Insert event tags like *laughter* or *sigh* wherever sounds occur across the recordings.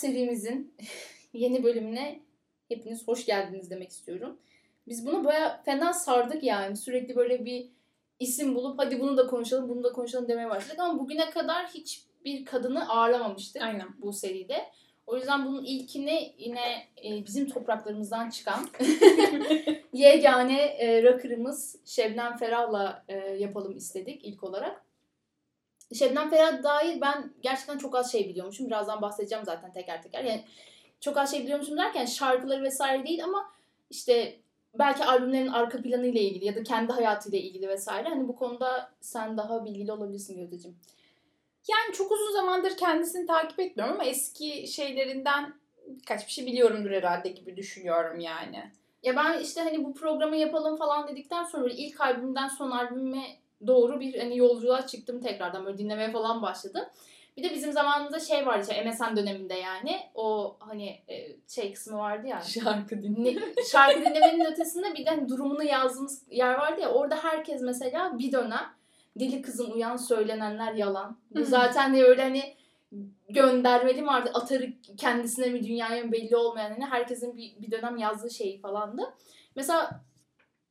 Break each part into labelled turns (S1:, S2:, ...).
S1: serimizin *laughs* yeni bölümüne hepiniz hoş geldiniz demek istiyorum. Biz bunu baya fena sardık yani. Sürekli böyle bir isim bulup hadi bunu da konuşalım, bunu da konuşalım demeye başladık. Ama bugüne kadar hiçbir kadını ağırlamamıştık
S2: Aynen.
S1: bu seride. O yüzden bunun ilkini yine e, bizim topraklarımızdan çıkan *laughs* yegane e, rocker'ımız Şebnem Ferah'la e, yapalım istedik ilk olarak. Şebnem Ferah dair ben gerçekten çok az şey biliyormuşum. Birazdan bahsedeceğim zaten teker teker. Yani çok az şey biliyormuşum derken şarkıları vesaire değil ama işte belki albümlerin arka planı ile ilgili ya da kendi hayatıyla ilgili vesaire. Hani bu konuda sen daha bilgili olabilirsin Gözdeciğim.
S2: Yani çok uzun zamandır kendisini takip etmiyorum ama eski şeylerinden birkaç bir şey biliyorumdur herhalde gibi düşünüyorum yani.
S1: Ya ben işte hani bu programı yapalım falan dedikten sonra ilk albümden son albüme doğru bir hani yolculuğa çıktım tekrardan böyle dinlemeye falan başladım. Bir de bizim zamanımızda şey vardı işte MSN döneminde yani o hani e, şey kısmı vardı ya.
S2: Şarkı
S1: Ne, şarkı dinlemenin ötesinde bir de hani durumunu yazdığımız yer vardı ya orada herkes mesela bir dönem deli kızım uyan söylenenler yalan. Bu zaten de öyle hani göndermeli artık atarı kendisine mi dünyaya mı belli olmayan hani herkesin bir, bir dönem yazdığı şey falandı. Mesela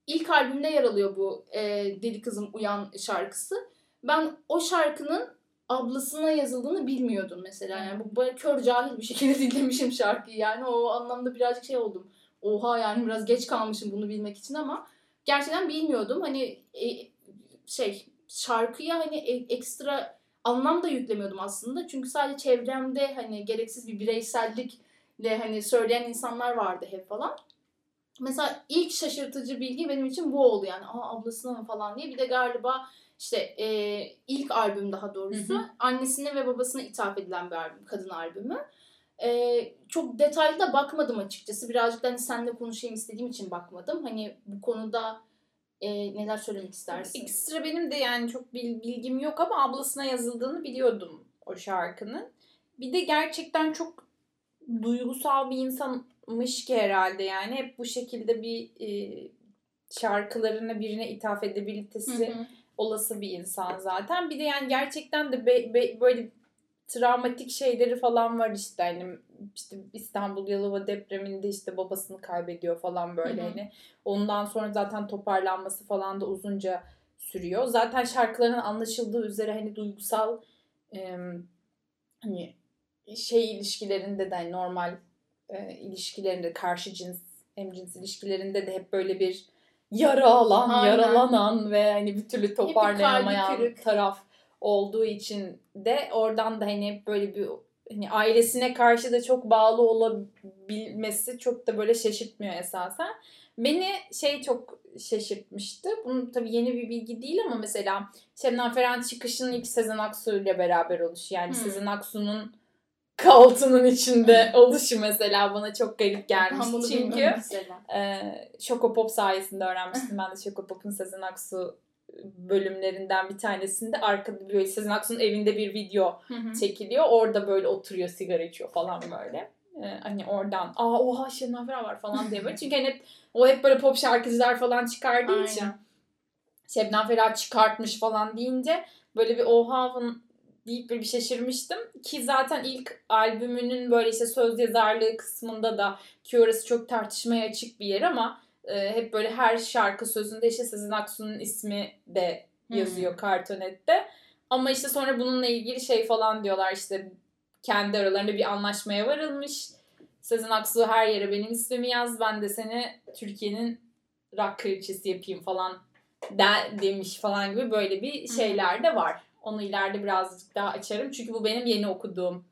S1: ilk albümde yer alıyor bu e, Deli Kızım Uyan şarkısı. Ben o şarkının ablasına yazıldığını bilmiyordum mesela. Yani bu böyle kör cahil bir şekilde *laughs* dinlemişim şarkıyı yani o anlamda birazcık şey oldum. Oha yani biraz geç kalmışım bunu bilmek için ama gerçekten bilmiyordum. Hani e, şey şarkıya hani e- ekstra anlam da yüklemiyordum aslında. Çünkü sadece çevremde hani gereksiz bir bireysellikle hani söyleyen insanlar vardı hep falan. Mesela ilk şaşırtıcı bilgi benim için bu oldu yani. Aa ablasına mı falan diye. Bir de galiba işte e, ilk albüm daha doğrusu
S2: Hı hı.
S1: annesine ve babasına ithaf edilen bir albüm, kadın albümü. E, çok detaylı da bakmadım açıkçası. Birazcık da hani seninle konuşayım istediğim için bakmadım. Hani bu konuda e, neler söylemek istersin?
S2: Ekstra benim de yani çok bil- bilgim yok ama ablasına yazıldığını biliyordum o şarkının. Bir de gerçekten çok duygusal bir insanmış ki herhalde yani. Hep bu şekilde bir e, şarkılarını birine ithaf edebilitesi
S1: Hı hı.
S2: olası bir insan zaten. Bir de yani gerçekten de be- be- böyle travmatik şeyleri falan var işte hani işte İstanbul Yalova depreminde işte babasını kaybediyor falan böyle
S1: Hı hı.
S2: hani ondan sonra zaten toparlanması falan da uzunca sürüyor. Zaten şarkıların anlaşıldığı üzere hani duygusal em, hani şey ilişkilerinde de hani normal e, ilişkilerinde karşı cins hem cins ilişkilerinde de hep böyle bir yara alan,
S1: Aynen.
S2: yaralanan ve hani bir türlü toparlayamayan
S1: kırık.
S2: taraf olduğu için de oradan da hani hep böyle bir hani ailesine karşı da çok bağlı olabilmesi çok da böyle şaşırtmıyor esasen. Beni şey çok şaşırtmıştı. Bunun tabii yeni bir bilgi değil ama mesela Şebnem Ferah'ın çıkışının ilk Sezen Aksu ile beraber oluşu. Yani
S1: Hmm.
S2: Sezen Aksu'nun kaotunun içinde oluşu mesela bana çok garip gelmişti.
S1: bunu
S2: Çünkü ee, Şokopop sayesinde öğrenmiştim ben de Şokopop'un Sezen Aksu bölümlerinden bir tanesinde arkada böyle Sezen Aksu'nun evinde bir video
S1: Hı hı.
S2: çekiliyor. Orada böyle oturuyor sigara içiyor falan böyle. Ee, hani oradan aa oha Şebnem Ferah var falan diye böyle. Çünkü hani hep, o hep böyle pop şarkıcılar falan çıkardığı için
S1: Aynen.
S2: Şebnem Ferah çıkartmış falan deyince böyle bir oha deyip bir şaşırmıştım. Ki zaten ilk albümünün böyle işte söz yazarlığı kısmında da ki orası çok tartışmaya açık bir yer ama e, hep böyle her şarkı sözünde işte Sezen Aksu'nun ismi de yazıyor kartonette. Ama işte sonra bununla ilgili şey falan diyorlar işte kendi aralarında bir anlaşmaya varılmış. Sezen Aksu her yere benim ismimi yaz ben de seni Türkiye'nin rock kraliçesi yapayım falan de, demiş falan gibi böyle bir şeyler de var. Onu ileride birazcık daha açarım. Çünkü bu benim yeni okuduğum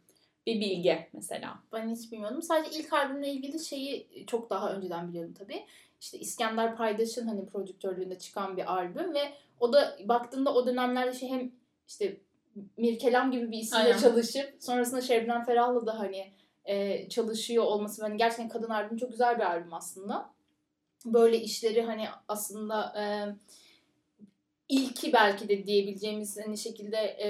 S2: bir bilgi mesela.
S1: Ben hiç bilmiyordum. Sadece ilk albümle ilgili şeyi çok daha önceden biliyordum tabii. İşte İskender Paydaş'ın hani prodüktörlüğünde çıkan bir albüm ve o da baktığında o dönemlerde şey hem işte Mirkelam gibi bir isimle
S2: Aynen.
S1: çalışıp sonrasında Şebnem Ferah'la da hani e, çalışıyor olması. Yani gerçekten kadın albüm çok güzel bir albüm aslında. Böyle işleri hani aslında e, ilki belki de diyebileceğimiz hani şekilde e,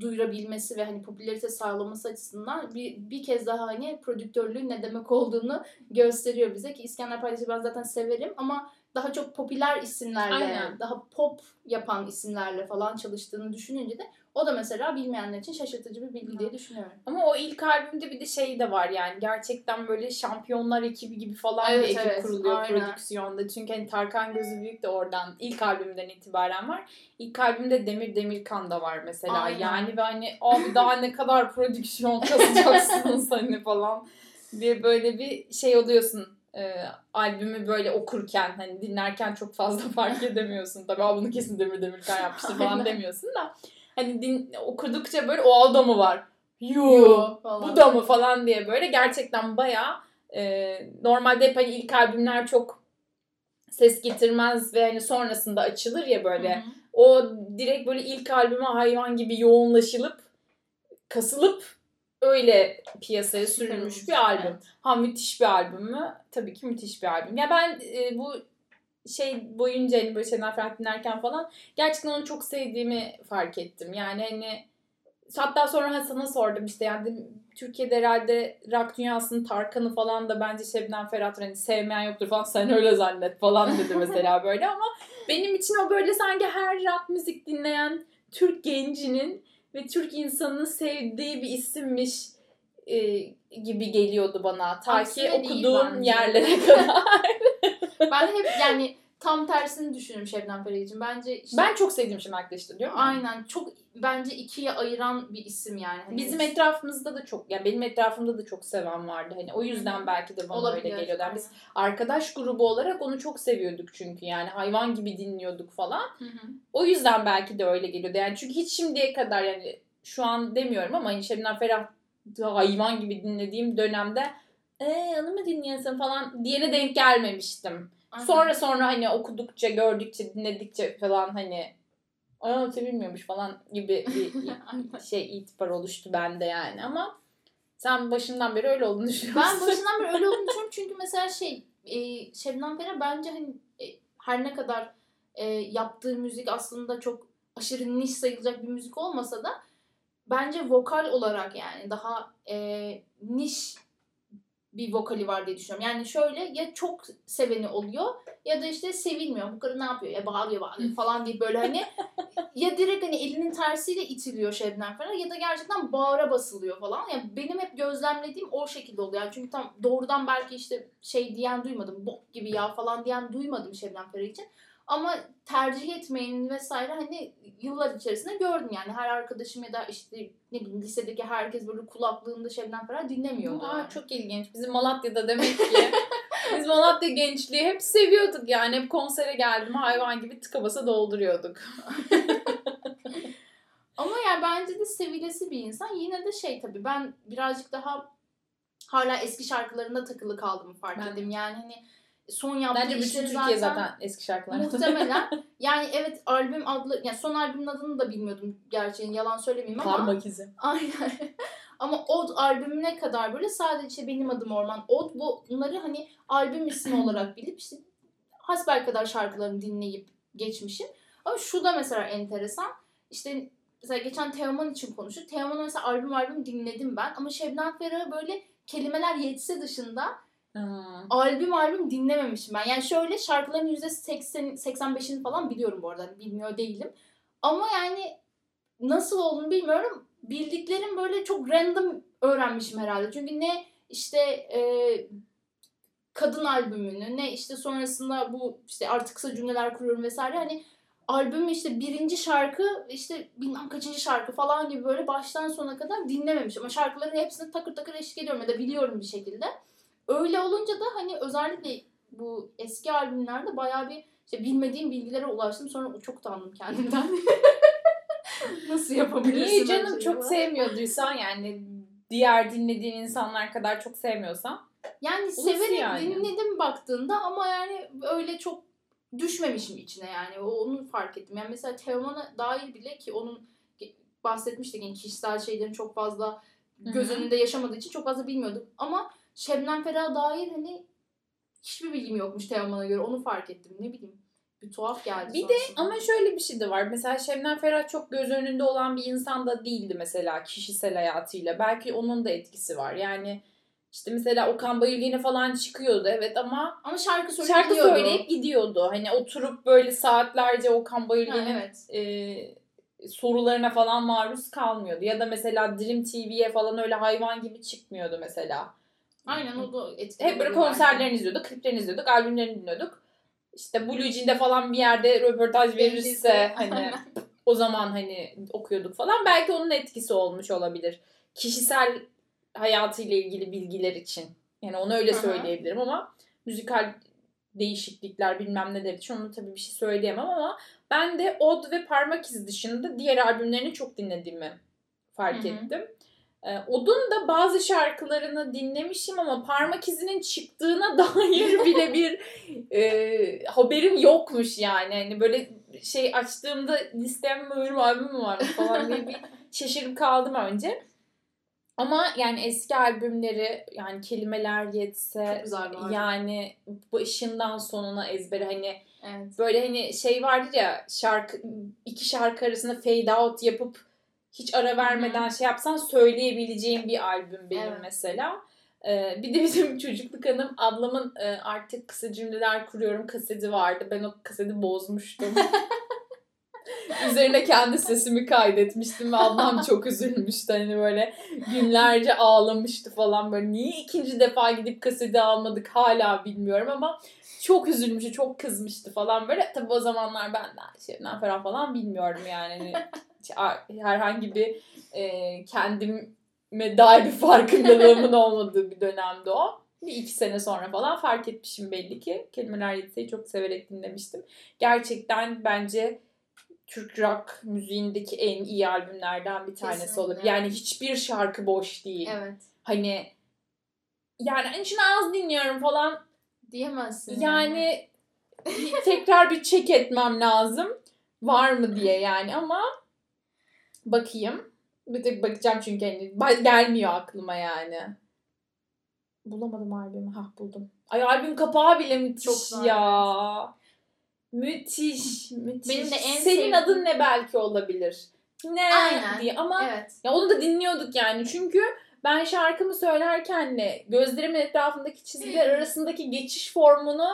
S1: duyurabilmesi ve hani popülarite sağlaması açısından bir, bir kez daha hani prodüktörlüğün ne demek olduğunu gösteriyor bize ki İskender Paydaş'ı ben zaten severim ama daha çok popüler isimlerle,
S2: Aynen.
S1: daha pop yapan isimlerle falan çalıştığını düşününce de o da mesela bilmeyenler için şaşırtıcı bir bilgi diye düşünüyorum.
S2: Ama o ilk albümde bir de şey de var yani gerçekten böyle şampiyonlar ekibi gibi falan
S1: Evet,
S2: bir ekip
S1: evet,
S2: kuruluyor
S1: aynen.
S2: prodüksiyonda. Çünkü hani Tarkan Gözü Büyük de oradan ilk albümden itibaren var. İlk albümde Demir Demirkan da var mesela.
S1: Aynen.
S2: Yani ve hani abi daha ne kadar prodüksiyon kasacaksınız *laughs* hani falan diye böyle bir şey oluyorsun. Ee, albümü böyle okurken hani dinlerken çok fazla fark edemiyorsun. Tabii "Aa, bunu kesin Demir Demirkan yapmıştır falan demiyorsun da. Hani din, okudukça böyle o adamı var. Yoo. Bu da mı falan diye böyle gerçekten bayağı e, normalde hep hani ilk albümler çok ses getirmez ve hani sonrasında açılır ya böyle.
S1: Hı hı.
S2: O direkt böyle ilk albüme hayvan gibi yoğunlaşılıp kasılıp öyle piyasaya Sürülmüş, bir albüm.
S1: evet.
S2: Ha müthiş bir albüm mü? Tabii ki müthiş bir albüm. Ya ben e, bu şey boyunca hani böyle Şener Ferah dinlerken falan gerçekten onu çok sevdiğimi fark ettim. Yani hani hatta sonra Hasan'a sordum işte yani Türkiye'de herhalde rock dünyasının Tarkan'ı falan da bence Şebnem Ferah hani sevmeyen yoktur falan sen öyle zannet falan dedi mesela *laughs* böyle ama benim için o böyle sanki her rock müzik dinleyen Türk gencinin ve Türk insanının sevdiği bir isimmiş e, gibi geliyordu bana. Ta
S1: Aksine
S2: ki okuduğum yerlere *laughs* kadar.
S1: Ben hep yani tam tersini düşünüyorum Şebnem Ferah için. Bence işte
S2: ben çok sevdiğim için arkadaşlar diyorum. ya.
S1: aynen çok bence ikiye ayıran bir isim yani. Hani
S2: Bizim etrafımızda da çok, yani benim etrafımda da çok seven vardı. Hani o yüzden
S1: Hı.
S2: belki de bana
S1: olabilir.
S2: öyle geliyordu. Yani biz arkadaş grubu olarak onu çok seviyorduk çünkü yani hayvan gibi dinliyorduk falan.
S1: Hı hı.
S2: O yüzden belki de öyle geliyordu. Yani çünkü hiç şimdiye kadar yani şu an demiyorum ama hani Şebnem Ferah hayvan gibi dinlediğim dönemde eee onu mu dinliyorsun falan diyene denk gelmemiştim.
S1: Aynen.
S2: Sonra sonra hani okudukça, gördükçe, dinledikçe falan hani aa sevilmiyormuş falan gibi bir *laughs* şey itibar oluştu bende yani ama sen başından beri öyle olduğunu düşünüyorsun.
S1: Ben *laughs* başından beri öyle olduğunu düşünüyorum çünkü mesela şey e, Şebnem Ferah bence hani e, her ne kadar e, yaptığı müzik aslında çok aşırı niş sayılacak bir müzik olmasa da bence vokal olarak yani daha e, niş bir vokali var diye düşünüyorum. Yani şöyle ya çok seveni oluyor ya da işte sevilmiyor. Bu karı ne yapıyor? Ya bağırıyor bağırıyor falan diye böyle hani *laughs* ya direkt hani elinin tersiyle itiliyor Şebnem Ferah ya da gerçekten bağıra basılıyor falan. Yani benim hep gözlemlediğim o şekilde oluyor. Yani çünkü tam doğrudan belki işte şey diyen duymadım. Bok gibi ya falan diyen duymadım Şebnem Ferah için. Ama tercih etmeyin vesaire hani yıllar içerisinde gördüm yani her arkadaşım ya da işte ne bileyim lisedeki herkes böyle kulaklığında Şebnem Ferah dinlemiyordu.
S2: Aa,
S1: yani.
S2: çok ilginç. Bizim Malatya'da demek ki *laughs* biz Malatya gençliği hep seviyorduk yani. Hep konsere geldim hayvan gibi tıka basa dolduruyorduk. *laughs*
S1: Ama yani bence de sevilesi bir insan. Yine de şey tabii ben birazcık daha hala eski şarkılarında takılı kaldığımı fark
S2: Ben
S1: ettim. Yani hani son yaptığı
S2: Bence bütün Türkiye zaten eski şarkılar.
S1: muhtemelen *laughs* yani evet albüm adlı yani son albümün adını da bilmiyordum gerçeğin yalan söylemeyeyim ama
S2: Parmak izi. *laughs*
S1: aynen ama Od albümüne kadar böyle sadece işte benim adım Orman Od bu bunları hani albüm ismi olarak *laughs* bilip işte hasbel kadar şarkılarını dinleyip geçmişim. Ama şu da mesela enteresan. İşte mesela geçen Teoman için konuştuk. Teoman'ı mesela albüm albüm dinledim ben. Ama Şebnem Ferah'ı böyle kelimeler yetse dışında
S2: Hmm.
S1: albüm albüm dinlememişim ben. Yani şöyle şarkıların %80, 85'ini falan biliyorum bu arada. Hani bilmiyor değilim. Ama yani nasıl olduğunu bilmiyorum. Bildiklerim böyle çok random öğrenmişim herhalde. Çünkü ne işte e, kadın albümünü ne işte sonrasında bu işte artık kısa cümleler kuruyorum vesaire hani albümü işte birinci şarkı işte bilmem kaçıncı şarkı falan gibi böyle baştan sona kadar dinlememişim. Ama şarkıların hepsini takır takır eşlik ediyorum ya da biliyorum bir şekilde. Öyle olunca da hani özellikle bu eski albümlerde bayağı bir işte bilmediğim bilgilere ulaştım. Sonra çok utandım kendimden. *laughs* Nasıl yapabilirsin?
S2: Niye canım çok sevmiyorduysan yani diğer dinlediğin insanlar kadar çok sevmiyorsan
S1: Yani severek
S2: yani.
S1: dinledim baktığında ama yani öyle çok düşmemişim içine yani. O- Onu fark ettim. Yani mesela Teoman'a dair bile ki onun bahsetmiştik yani kişisel şeylerin çok fazla göz önünde yaşamadığı için çok fazla bilmiyordum. Ama Şebnem Ferah'a dair hani hiçbir bilgim yokmuş Teoman'a göre. Onu fark ettim. Ne bileyim. Bir tuhaf geldi.
S2: Bir de
S1: sonrasında.
S2: ama şöyle bir şey de var. Mesela Şebnem Ferah çok göz önünde olan bir insan da değildi mesela kişisel hayatıyla. Belki onun da etkisi var. Yani İşte mesela Okan Bayülgen'e falan çıkıyordu evet ama
S1: Ama şarkı söyleyip
S2: şarkı
S1: gidiyordu.
S2: söyleyip gidiyordu. Hani oturup böyle saatlerce Okan Bayülgen'in
S1: evet.
S2: e, sorularına falan maruz kalmıyordu. Ya da mesela Dream TV'ye falan öyle hayvan gibi çıkmıyordu mesela.
S1: Aynen o da.
S2: Hep böyle konserlerini izliyorduk, kliplerini izliyorduk, albümlerini dinliyorduk. İşte Blue Jean'de falan bir yerde röportaj verirse hani o zaman hani okuyorduk falan. Belki onun etkisi olmuş olabilir. Kişisel hayatıyla ilgili bilgiler için. Yani onu öyle söyleyebilirim ama müzikal değişiklikler bilmem neler için onu tabii bir şey söyleyemem ama ben de Od ve Parmak İzi dışında diğer albümlerini çok dinlediğimi fark
S1: Hı hı.
S2: ettim. Ee, Odun da bazı şarkılarını dinlemişim ama Parmak İzi'nin çıktığına *laughs* dair bile bir e, haberim yokmuş yani. Hani böyle şey açtığımda listem mi var, albüm mü var falan diye bir *laughs* şaşırıp kaldım önce. Ama yani eski albümleri yani kelimeler yetse yani başından sonuna ezbere hani
S1: Evet.
S2: böyle hani şey vardır ya şarkı iki şarkı arasında fade out yapıp hiç ara vermeden şey yapsan söyleyebileceğim bir albüm benim
S1: Evet.
S2: mesela. Ee, bir de bizim *laughs* çocukluk hanım ablamın e, artık kısa cümleler kuruyorum kaseti vardı. Ben o kaseti bozmuştum. *laughs* Üzerine kendi sesimi kaydetmiştim ve ablam çok *laughs* üzülmüştü. Hani böyle günlerce ağlamıştı falan böyle. Niye ikinci defa gidip kaseti almadık hala bilmiyorum ama çok üzülmüştü, çok kızmıştı falan böyle. Tabii o zamanlar ben de Şebnem Ferah falan bilmiyorum yani. Hani herhangi bir e, kendime dair bir farkındalığımın *laughs* olmadığı bir dönemde o. Bir iki sene sonra falan fark etmişim belli ki. Kelimeler Yetse'yi çok severek dinlemiştim. Gerçekten bence Türk rock müziğindeki en iyi albümlerden bir tanesi
S1: Kesinlikle.
S2: olabilir. Yani hiçbir şarkı boş değil.
S1: Evet.
S2: Hani yani şunu az dinliyorum falan.
S1: Diyemezsin.
S2: Yani tekrar bir check etmem lazım. Var mı diye yani ama bakayım. Bir de bakacağım çünkü hani gelmiyor aklıma yani. Bulamadım albümü. Hah buldum. Ay albüm kapağı bile müthiş
S1: Çok
S2: ya. Müthiş, *laughs* müthiş.
S1: Benim de en
S2: Senin
S1: sevdiğim-
S2: adın ne belki olabilir. Ne
S1: Aynen.
S2: diye ama
S1: Evet.
S2: ya onu da dinliyorduk yani. Çünkü ben şarkımı söylerken de gözlerimin etrafındaki çizgiler *laughs* arasındaki geçiş formunu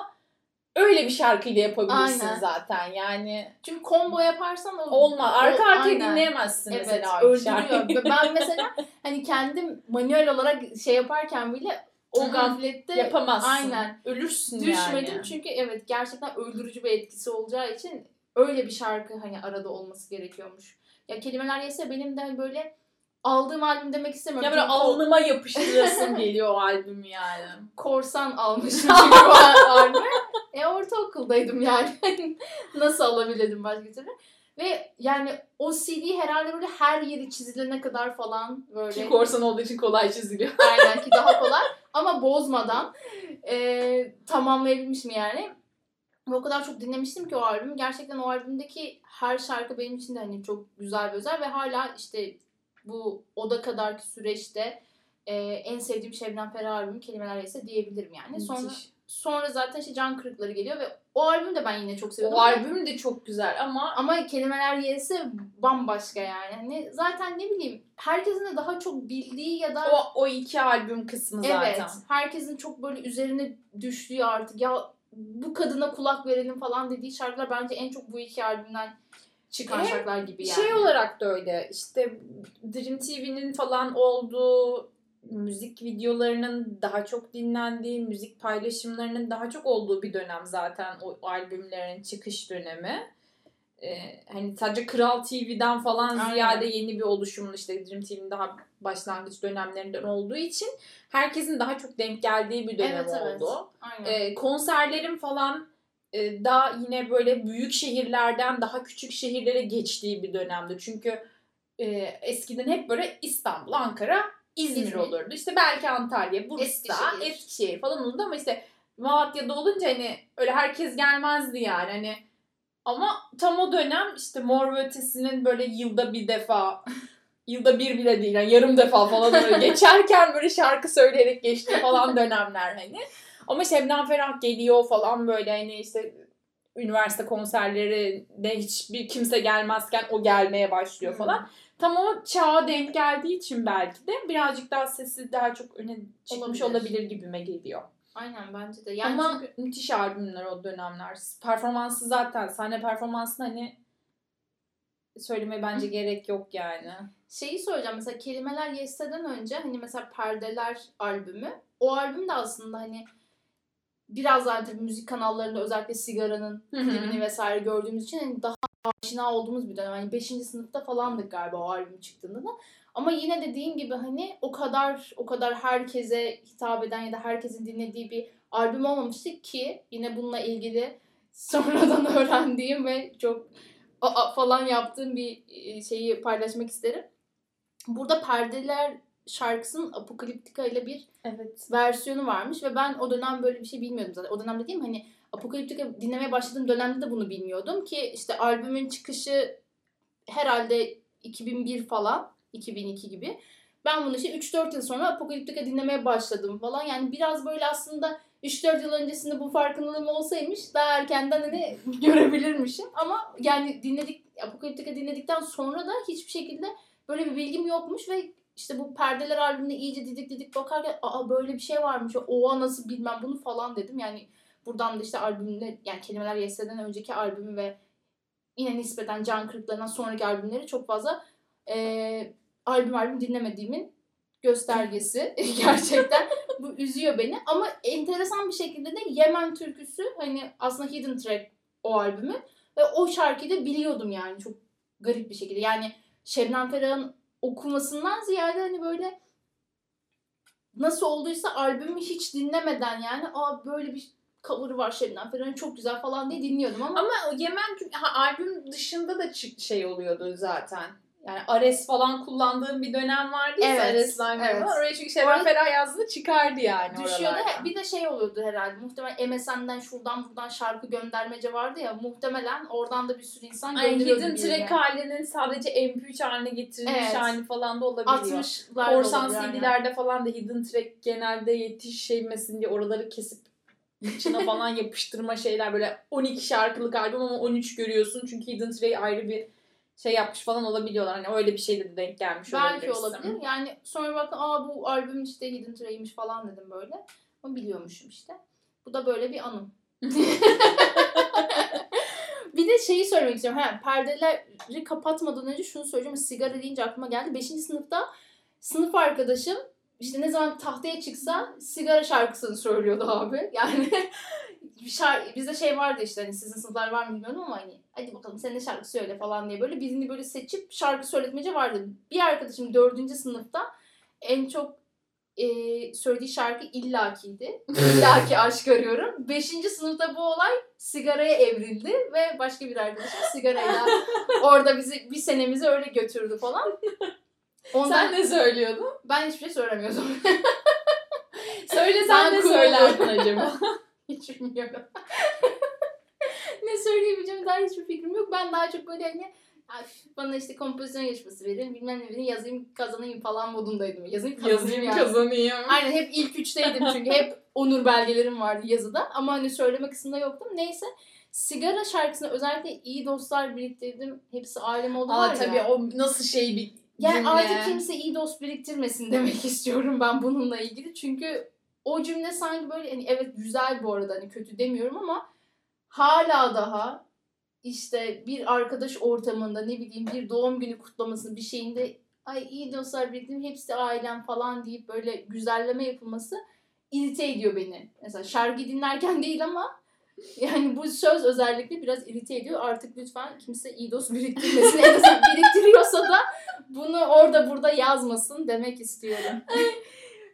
S2: öyle bir şarkıyla yapabilirsin
S1: Aynen.
S2: zaten. Yani
S1: Çünkü combo yaparsan o
S2: olmaz. Arka arkaya dinleyemezsin
S1: Evet,
S2: mesela
S1: öldürüyor. ben mesela *laughs* hani kendim manuel olarak şey yaparken bile o gaflette
S2: Yapamazsın.
S1: Aynen.
S2: Ölürsün
S1: düşmedim
S2: yani.
S1: çünkü evet gerçekten öldürücü bir etkisi olacağı için öyle bir şarkı hani arada olması gerekiyormuş. Ya kelimeler yese benim de hani böyle aldığım albüm demek istemiyorum.
S2: Ya böyle
S1: Çünkü
S2: alnıma yapıştırasım geliyor o albümü yani. *laughs*
S1: korsan almışım çünkü bu albümü. E ortaokuldaydım yani. *laughs* Nasıl alabilirdim başka türlü? Ve yani o CD herhalde böyle her yeri çizilene kadar falan böyle.
S2: Ki korsan olduğu için kolay çiziliyor. *laughs*
S1: Aynen ki daha kolay ama bozmadan e, tamamlayabilmişim yani. Ve o kadar çok dinlemiştim ki o albümü. Gerçekten o albümdeki her şarkı benim için de hani çok güzel ve özel ve hala işte bu oda kadarki süreçte e, en sevdiğim Şebnem Ferah albümü Kelimeler Yese diyebilirim yani. Sonra
S2: Müthiş.
S1: sonra zaten işte Can Kırıkları geliyor ve o albüm de ben yine çok seviyordum.
S2: O albüm de çok güzel ama
S1: ama kelimeler yese bambaşka yani. Hani zaten ne bileyim herkesin de daha çok bildiği ya da
S2: o, o iki albüm kısmı zaten.
S1: Evet. Herkesin çok böyle üzerine düştüğü artık ya bu kadına kulak verelim falan dediği şarkılar bence en çok bu iki albümden çıkan şarkılar gibi yani.
S2: Şey olarak da öyle işte Dream TV'nin falan olduğu müzik videolarının daha çok dinlendiği, müzik paylaşımlarının daha çok olduğu bir dönem zaten o albümlerin çıkış dönemi. Ee, hani sadece Kral TV'den falan
S1: Aynen.
S2: ziyade yeni bir oluşumun işte Dream TV'nin daha başlangıç dönemlerinden olduğu için herkesin daha çok denk geldiği bir dönem
S1: Evet, evet.
S2: oldu.
S1: Aynen.
S2: E, konserlerin falan daha yine böyle büyük şehirlerden daha küçük şehirlere geçtiği bir dönemdi. Çünkü e, eskiden hep böyle İstanbul, Ankara, İzmir,
S1: İzmir.
S2: olurdu. İşte belki Antalya, Bursa,
S1: Eskişehir.
S2: Eskişehir. falan olurdu ama işte Malatya'da olunca hani öyle herkes gelmezdi yani hani ama tam o dönem işte Mor ve Ötesi'nin böyle yılda bir defa *laughs* yılda bir bile değil yani yarım defa falan böyle *laughs* geçerken böyle şarkı söyleyerek geçtiği falan dönemler hani. Ama Şebnem Ferah geliyor falan böyle hani işte üniversite konserlerine hiçbir kimse gelmezken o gelmeye başlıyor falan. Tam o çağa denk geldiği için belki de birazcık daha sesi daha çok öne çıkmış
S1: Olabilir.
S2: olabilir, gibime geliyor.
S1: Aynen bence de. Yani
S2: Ama
S1: çünkü
S2: müthiş albümler o dönemler. Performansı zaten sahne performansını hani söylemeye bence gerek yok yani.
S1: şeyi söyleyeceğim mesela kelimeler Yes'ten önce hani mesela Perdeler albümü o albüm de aslında hani biraz daha tabii müzik kanallarında özellikle sigaranın klibini vesaire gördüğümüz için hani daha aşina olduğumuz bir dönem. Hani 5. sınıfta falandık galiba o albüm çıktığında da. Ama yine dediğim gibi hani o kadar o kadar herkese hitap eden ya da herkesin dinlediği bir albüm olmamıştı ki yine bununla ilgili *laughs* sonradan öğrendiğim ve çok aa falan yaptığım bir e, şeyi paylaşmak isterim. Burada Perdeler şarkısının Apokaliptika ile bir
S2: Evet.
S1: versiyonu varmış ve ben o dönem böyle bir şey bilmiyordum zaten. O dönem dediğim hani Apokaliptika dinlemeye başladığım dönemde de bunu bilmiyordum ki işte albümün çıkışı herhalde 2001 falan 2002 gibi. Ben bunu işte 3-4 yıl sonra Apokaliptika dinlemeye başladım falan. Yani biraz böyle aslında 3-4 yıl öncesinde bu farkındalığım olsaymış daha erkenden hani *laughs* görebilirmişim. Ama yani dinledik Apokaliptika dinledikten sonra da hiçbir şekilde böyle bir bilgim yokmuş ve işte bu Perdeler albümüne iyice didik didik bakarken aa böyle bir şey varmış. Oha nasıl bilmem bunu falan dedim. Yani buradan da işte albümde yani Kelimeler Yes'den önceki albümü ve yine nispeten Can Kırıkları'ndan sonraki albümleri çok fazla eee albüm albüm dinlemediğimin göstergesi *laughs* gerçekten. Bu üzüyor beni ama enteresan bir şekilde de Yemen türküsü hani aslında Hidden Track o albümü ve o şarkıyı da biliyordum yani çok garip bir şekilde. Yani Şebnem Ferah'ın okumasından ziyade hani böyle nasıl olduysa albümü hiç dinlemeden yani aa böyle bir cover'ı var Şebnem Ferah'ın çok güzel falan diye dinliyordum ama
S2: Ama Yemen ha, albüm dışında da şey oluyordu zaten. Yani Ares falan kullandığım bir dönem vardı ya
S1: Evet,
S2: Ares Lime'ın.
S1: evet.
S2: Oraya çünkü
S1: Orada-
S2: Ferah yazdığında çıkardı yani
S1: düşüyordu.
S2: oralardan.
S1: Bir de şey oluyordu herhalde. Muhtemelen MSN'den şuradan buradan şarkı göndermece vardı ya. Muhtemelen oradan da bir sürü insan
S2: Ay,
S1: gönderiyordu.
S2: Hidden. Track halinin sadece MP3 haline getirilmiş
S1: Evet.
S2: hali falan da olabiliyor.
S1: 60'lar
S2: Korsan. CD'lerde falan da Hidden Track genelde yetişemesin diye oraları kesip içine *laughs* falan yapıştırma şeyler böyle 12 şarkılık albüm ama 13 görüyorsun çünkü Hidden Track ayrı bir şey yapmış falan olabiliyorlar. Hani öyle bir şeyle de denk gelmiş
S1: Belki olabilir. Yani sonra baktım aa bu albüm işte Hidden Track'miş falan dedim böyle. Ama biliyormuşum işte. Bu da böyle bir anım. *laughs* bir de şeyi söylemek istiyorum. Ha, perdeleri kapatmadan önce şunu söyleyeceğim. Sigara deyince aklıma geldi. Beşinci sınıfta sınıf arkadaşım işte ne zaman tahtaya çıksa sigara şarkısını söylüyordu abi. Yani şarkı, bizde şey vardı işte hani sizin sınıflar var mı bilmiyorum ama hani hadi bakalım sen de şarkı söyle falan diye böyle birini böyle seçip şarkı söyletmece vardı. Bir arkadaşım dördüncü sınıfta en çok e, söylediği şarkı illakiydi. *laughs* İllaki aşk arıyorum. Beşinci sınıfta bu olay sigaraya evrildi ve başka bir arkadaşım sigarayla *laughs* orada bizi bir senemizi öyle götürdü falan. Ondan
S2: Sen ne söylüyordun?
S1: ben hiçbir şey söylemiyordum. *laughs*
S2: Söylesen ne söylerdin acaba? *laughs*
S1: Hiç bilmiyorum. *laughs* ne söyleyebileceğim daha hiçbir fikrim yok. Ben daha çok böyle hani "Ay, bana işte kompozisyon yarışması verin bilmem ne verin yazayım kazanayım falan modundaydım. Yazayım kazanayım
S2: Yazayım
S1: yani.
S2: kazanayım.
S1: Aynen hep ilk üçteydim çünkü hep onur belgelerim vardı yazıda ama hani söyleme kısmında yoktum. Neyse sigara şarkısını özellikle iyi dostlar biriktirdim. Hepsi ailem oldu
S2: Aa tabii
S1: ya.
S2: o nasıl şey bir
S1: Yani
S2: cümle.
S1: artık kimse iyi dost biriktirmesin demek *laughs* istiyorum ben bununla ilgili. Çünkü o cümle sanki böyle hani evet güzel bu arada hani kötü demiyorum ama hala daha işte bir arkadaş ortamında ne bileyim bir doğum günü kutlaması bir şeyinde ay iyi dostlar biriktirdim hepsi ailem falan deyip böyle güzelleme yapılması irite ediyor beni. Mesela şarkı dinlerken *laughs* değil ama yani bu söz özellikle biraz irite ediyor. Artık lütfen kimse iyi dost biriktirmesin. En azından biriktiriyorsa da bunu orada burada yazmasın demek istiyorum.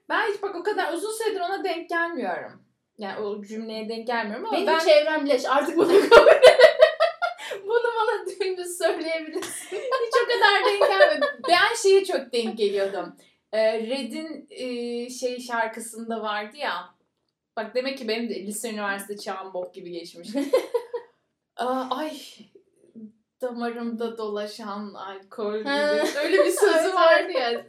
S2: Ben hiç bak o kadar uzun süredir ona denk gelmiyorum. Yani o cümleye denk gelmiyorum ama
S1: Benim
S2: ben
S1: çevrem leş. Artık bunu kabul *laughs* Bunu bana dümdüz söyleyebilirsin. *laughs*
S2: hiç o kadar denk gelmedim. Ben şeye çok denk geliyordum. Ee, Red'in e, şey şarkısında vardı ya. Bak demek ki benim de lise üniversite çağım bok gibi geçmiş. *laughs* Aa, ay damarımda dolaşan alkol gibi. Öyle bir sözü vardı ya.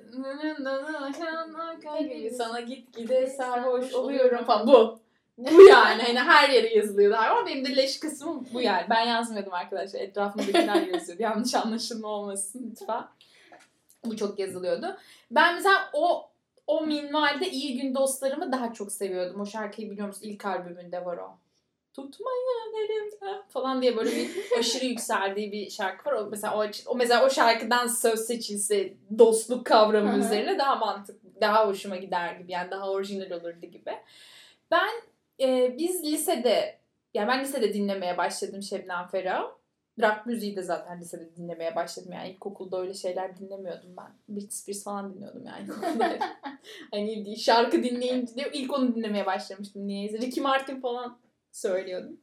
S2: Gibi sana git gide sarhoş oluyorum falan. Bu. bu yani. Hani her yere yazılıyordu hayvan. Benim de leş kısmım bu yani. Ben yazmıyordum arkadaşlar. Etrafımdakiler yazıyordu. Yanlış anlaşılma olmasın lütfen. Bu çok yazılıyordu. Ben mesela o o minvalde iyi gün dostlarımı daha çok seviyordum. O şarkıyı biliyor musun? İlk albümünde var o. Tutmayın elimden falan diye böyle bir aşırı yükseldiği bir şarkı var. O mesela o, o mesela o şarkıdan söz seçilse dostluk kavramı üzerine daha mantıklı, daha hoşuma gider gibi. Yani daha orijinal olurdu gibi. Ben e, biz lisede yani ben lisede dinlemeye başladım Şebnem Ferah. Rock müziği de zaten lisede dinlemeye başladım. Yani ilkokulda öyle şeyler dinlemiyordum ben. Britney Spears falan dinliyordum yani ilkokulda. *laughs* hani şarkı dinleyince de ilk onu dinlemeye başlamıştım. Niyeyse. Ricky Martin falan söylüyordum.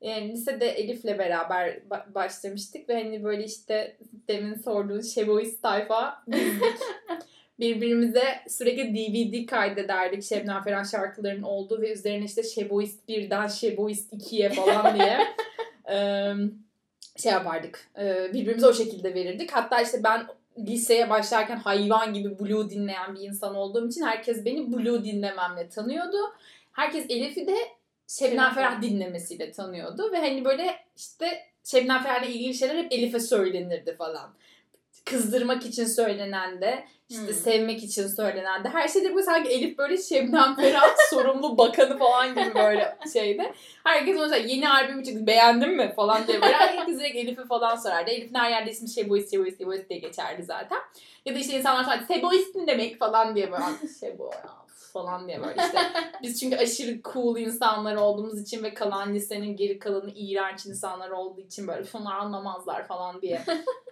S2: Yani lisede Elif'le beraber ba- başlamıştık ve hani böyle işte demin sorduğun Şeboist tayfa. *laughs* Birbirimize sürekli DVD kaydederdik Şebnem Ferah şarkılarının olduğu ve üzerine işte Şeboist 1'den Şeboist 2'ye falan diye *laughs* şey yapardık. Birbirimize o şekilde verirdik. Hatta işte ben liseye başlarken hayvan gibi Blue dinleyen bir insan olduğum için herkes beni Blue dinlememle tanıyordu. Herkes Elif'i de Şebnem Ferah dinlemesiyle tanıyordu ve hani böyle işte Şebnem Ferah'la ilgili şeyler hep Elif'e söylenirdi falan. Kızdırmak için söylenen de, işte
S1: Hmm.
S2: sevmek için söylenen de. Her şeyde bu sanki Elif böyle Şebnem Ferah *laughs* sorumlu bakanı falan gibi böyle şeydi. Herkes ona yeni albümü çıktı beğendin mi falan diye böyle herkes direkt Elif'i falan sorardı. Elif'in her yerde ismi Şeboist, Şeboist, Şeboist diye geçerdi zaten. Ya da işte insanlar sonra Şeboist ne demek falan diye böyle Şebo ya falan diye böyle işte. *laughs* Biz çünkü aşırı cool insanlar olduğumuz için ve kalan lisenin geri kalanı iğrenç insanlar olduğu için böyle şunlar anlamazlar falan diye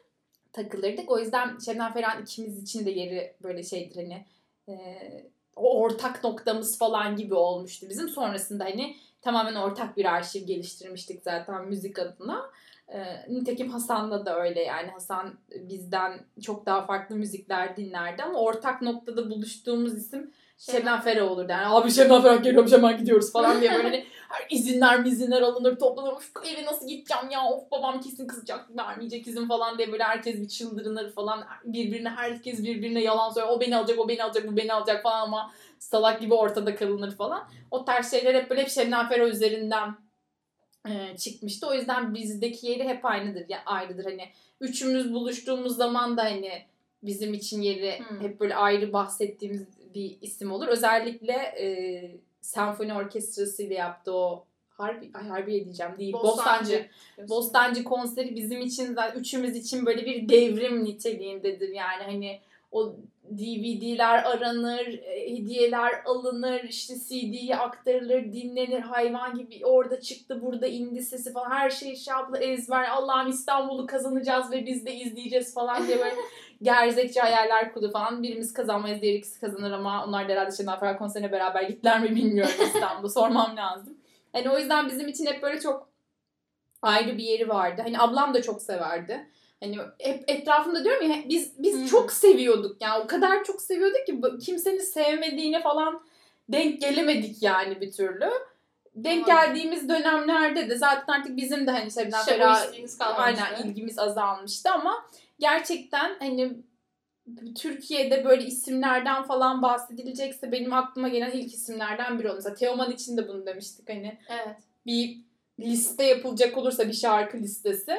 S2: *laughs* takılırdık. O yüzden Şebnem Ferah'ın ikimiz için de yeri böyle şeydir hani e, o ortak noktamız falan gibi olmuştu bizim. Sonrasında hani tamamen ortak bir arşiv geliştirmiştik zaten müzik adına. E, nitekim Hasan'la da öyle yani Hasan bizden çok daha farklı müzikler dinlerdi ama ortak noktada buluştuğumuz isim Şebnem Ferah olurdu. Yani abi Şebnem Ferah geliyormuş hemen gidiyoruz falan diye böyle hani *laughs* her izinler mizinler alınır toplanır. Of eve nasıl gideceğim ya of babam kesin kızacak vermeyecek izin falan diye böyle herkes bir çıldırınır falan. Birbirine herkes birbirine yalan söylüyor. O beni alacak o beni alacak bu beni alacak falan ama salak gibi ortada kalınır falan. O tarz şeyler hep böyle hep Şebnem Ferah üzerinden e, çıkmıştı. O yüzden bizdeki yeri hep aynıdır. Ya ayrıdır hani üçümüz buluştuğumuz zaman da hani bizim için yeri
S1: Hmm.
S2: hep böyle ayrı bahsettiğimiz bir isim olur. Özellikle e, senfoni orkestrası ile yaptığı o harbi ay harbiye diyeceğim değil Bostancı Bostancı konseri bizim için zaten üçümüz için böyle bir devrim niteliğindedir yani hani o DVD'ler aranır, e, hediyeler alınır, işte CD'ye aktarılır, dinlenir, hayvan gibi orada çıktı, burada indi sesi falan her şey şaplı ezber, Allah'ım İstanbul'u kazanacağız ve biz de izleyeceğiz falan diye böyle *laughs* gerzekçe hayaller kurdu falan. Birimiz kazanmayız, diğer ikisi kazanır ama onlar da herhalde Şener Ferah konserine beraber gittiler mi bilmiyorum *laughs* İstanbul'da. Sormam lazım. Hani o yüzden bizim için hep böyle çok ayrı bir yeri vardı. Hani ablam da çok severdi. Hani hep etrafında diyorum ya biz biz
S1: Hı.
S2: çok seviyorduk. Yani o kadar çok seviyorduk ki kimsenin sevmediğine falan denk gelemedik yani bir türlü. Denk
S1: Ama-
S2: geldiğimiz dönemlerde de zaten artık bizim de hani
S1: Şeboistliğiniz kalmamıştı.
S2: aynen ilgimiz azalmıştı ama gerçekten hani Türkiye'de böyle isimlerden falan bahsedilecekse benim aklıma gelen ilk isimlerden biri o. Mesela Teoman için de bunu demiştik hani
S1: Evet.
S2: bir liste yapılacak olursa bir şarkı listesi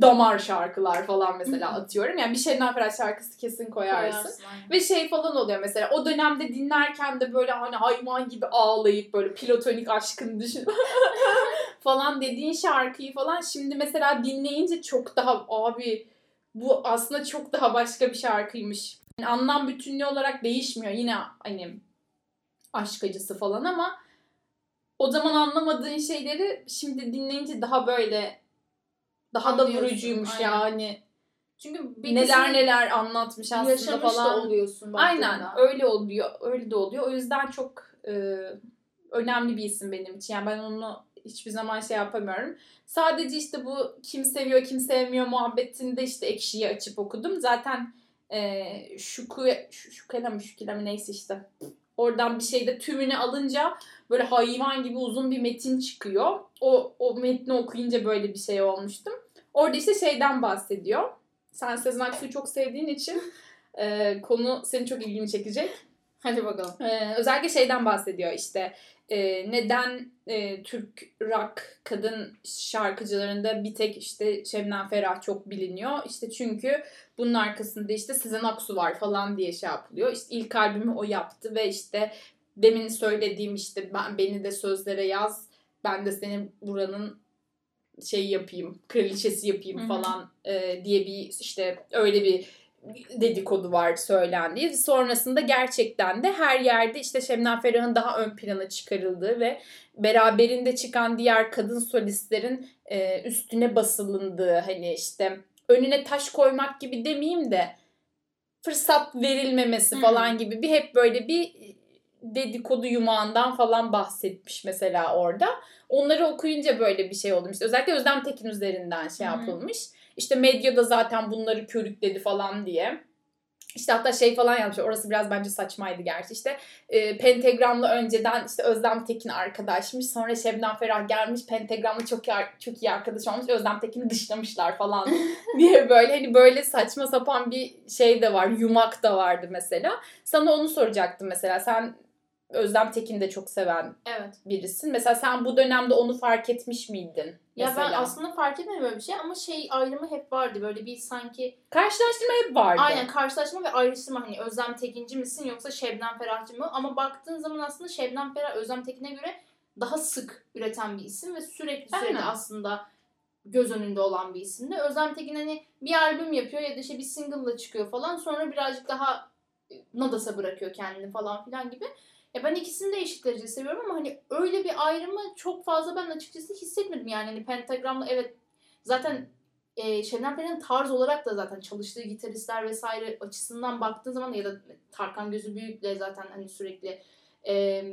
S2: damar şarkılar falan mesela atıyorum. Yani bir Şebnem Ferah şarkısı kesin koyarsın.
S1: Koyarsın, aynen.
S2: Ve şey falan oluyor mesela o dönemde dinlerken de böyle hani hayvan gibi ağlayıp böyle platonik aşkını düşün *laughs* falan dediğin şarkıyı falan şimdi mesela dinleyince çok daha abi bu aslında çok daha başka bir şarkıymış. Yani anlam bütünlüğü olarak değişmiyor yine hani aşk acısı falan ama o zaman anlamadığın şeyleri şimdi dinleyince daha böyle daha da vurucuymuş
S1: aynen.
S2: yani.
S1: Çünkü bir
S2: Neler neler anlatmış aslında
S1: yaşamış
S2: falan.
S1: da oluyorsun
S2: Aynen öyle oluyor. Öyle de oluyor. O yüzden çok e, önemli bir isim benim için. Yani ben onu hiçbir zaman şey yapamıyorum. Sadece işte bu kim seviyor kim sevmiyor muhabbetinde işte ekşiyi açıp okudum. Zaten e, şuku, şu, şukela mı şukela mı neyse işte. Oradan bir şeyde tümünü alınca böyle hayvan gibi uzun bir metin çıkıyor. O, o metni okuyunca böyle bir şey olmuştum. Orada işte şeyden bahsediyor. Sen Sezen Aksu'yu çok sevdiğin için e, konu senin çok ilgini çekecek.
S1: Hadi bakalım.
S2: Ee, özellikle şeyden bahsediyor işte e, neden e, Türk rock kadın şarkıcılarında bir tek işte Şebnem Ferah çok biliniyor. İşte çünkü bunun arkasında işte Sezen Aksu var falan diye şey yapılıyor. İşte ilk albümü o yaptı ve işte demin söylediğim işte ben beni de sözlere yaz ben de senin buranın şey yapayım, kraliçesi yapayım
S1: Hı hı.
S2: falan e, diye bir işte öyle bir dedikodu var söylendiği. Sonrasında gerçekten de her yerde işte Şebnem Ferah'ın daha ön plana çıkarıldığı ve beraberinde çıkan diğer kadın solistlerin e, üstüne basılındığı hani işte önüne taş koymak gibi demeyeyim de fırsat verilmemesi
S1: Hmm.
S2: falan gibi bir hep böyle bir dedikodu yumağından falan bahsetmiş mesela orada. Onları okuyunca böyle bir şey oldu. İşte özellikle Özlem Tekin üzerinden şey
S1: Hı hı.
S2: yapılmış. İşte medyada zaten bunları körükledi falan diye. İşte hatta şey falan yapmış. Orası biraz bence saçmaydı gerçi. İşte e, Pentagram'la önceden işte Özlem Tekin arkadaşmış. Sonra Şebnem Ferah gelmiş. Pentagram'la çok iyi, çok iyi arkadaş olmuş. Özlem Tekin'i dışlamışlar falan *laughs* diye böyle hani böyle saçma sapan bir şey de var. Yumak da vardı mesela. Sana onu soracaktım mesela. Sen Özlem Tekin'i de çok seven
S1: Evet.
S2: birisin. Mesela sen bu dönemde onu fark etmiş miydin?
S1: Ya
S2: mesela?
S1: ben aslında fark etmedim böyle bir şey ama şey ayrımı hep vardı. Böyle bir sanki
S2: Karşılaştırma hep vardı.
S1: aynen karşılaşma ve ayrıştırma hani Özlem Tekinci misin yoksa Şebnem Ferahcı mı? Ama baktığın zaman aslında Şebnem Ferah Özlem Tekin'e göre daha sık üreten bir isim ve sürekli sürekli
S2: Aynen.
S1: aslında göz önünde olan bir isim de. Özlem Tekin hani bir albüm yapıyor ya da işte bir single'la çıkıyor falan sonra birazcık daha e, nadasa bırakıyor kendini falan filan gibi. Ya ben ikisini de eşit derecede seviyorum ama hani öyle bir ayrımı çok fazla ben açıkçası hissetmedim yani. Hani Pentagram'la evet zaten e, Şebnem Ferah'ın tarz olarak da zaten çalıştığı gitaristler vesaire açısından baktığın zaman ya da Tarkan Gözü Büyük'le zaten hani sürekli e,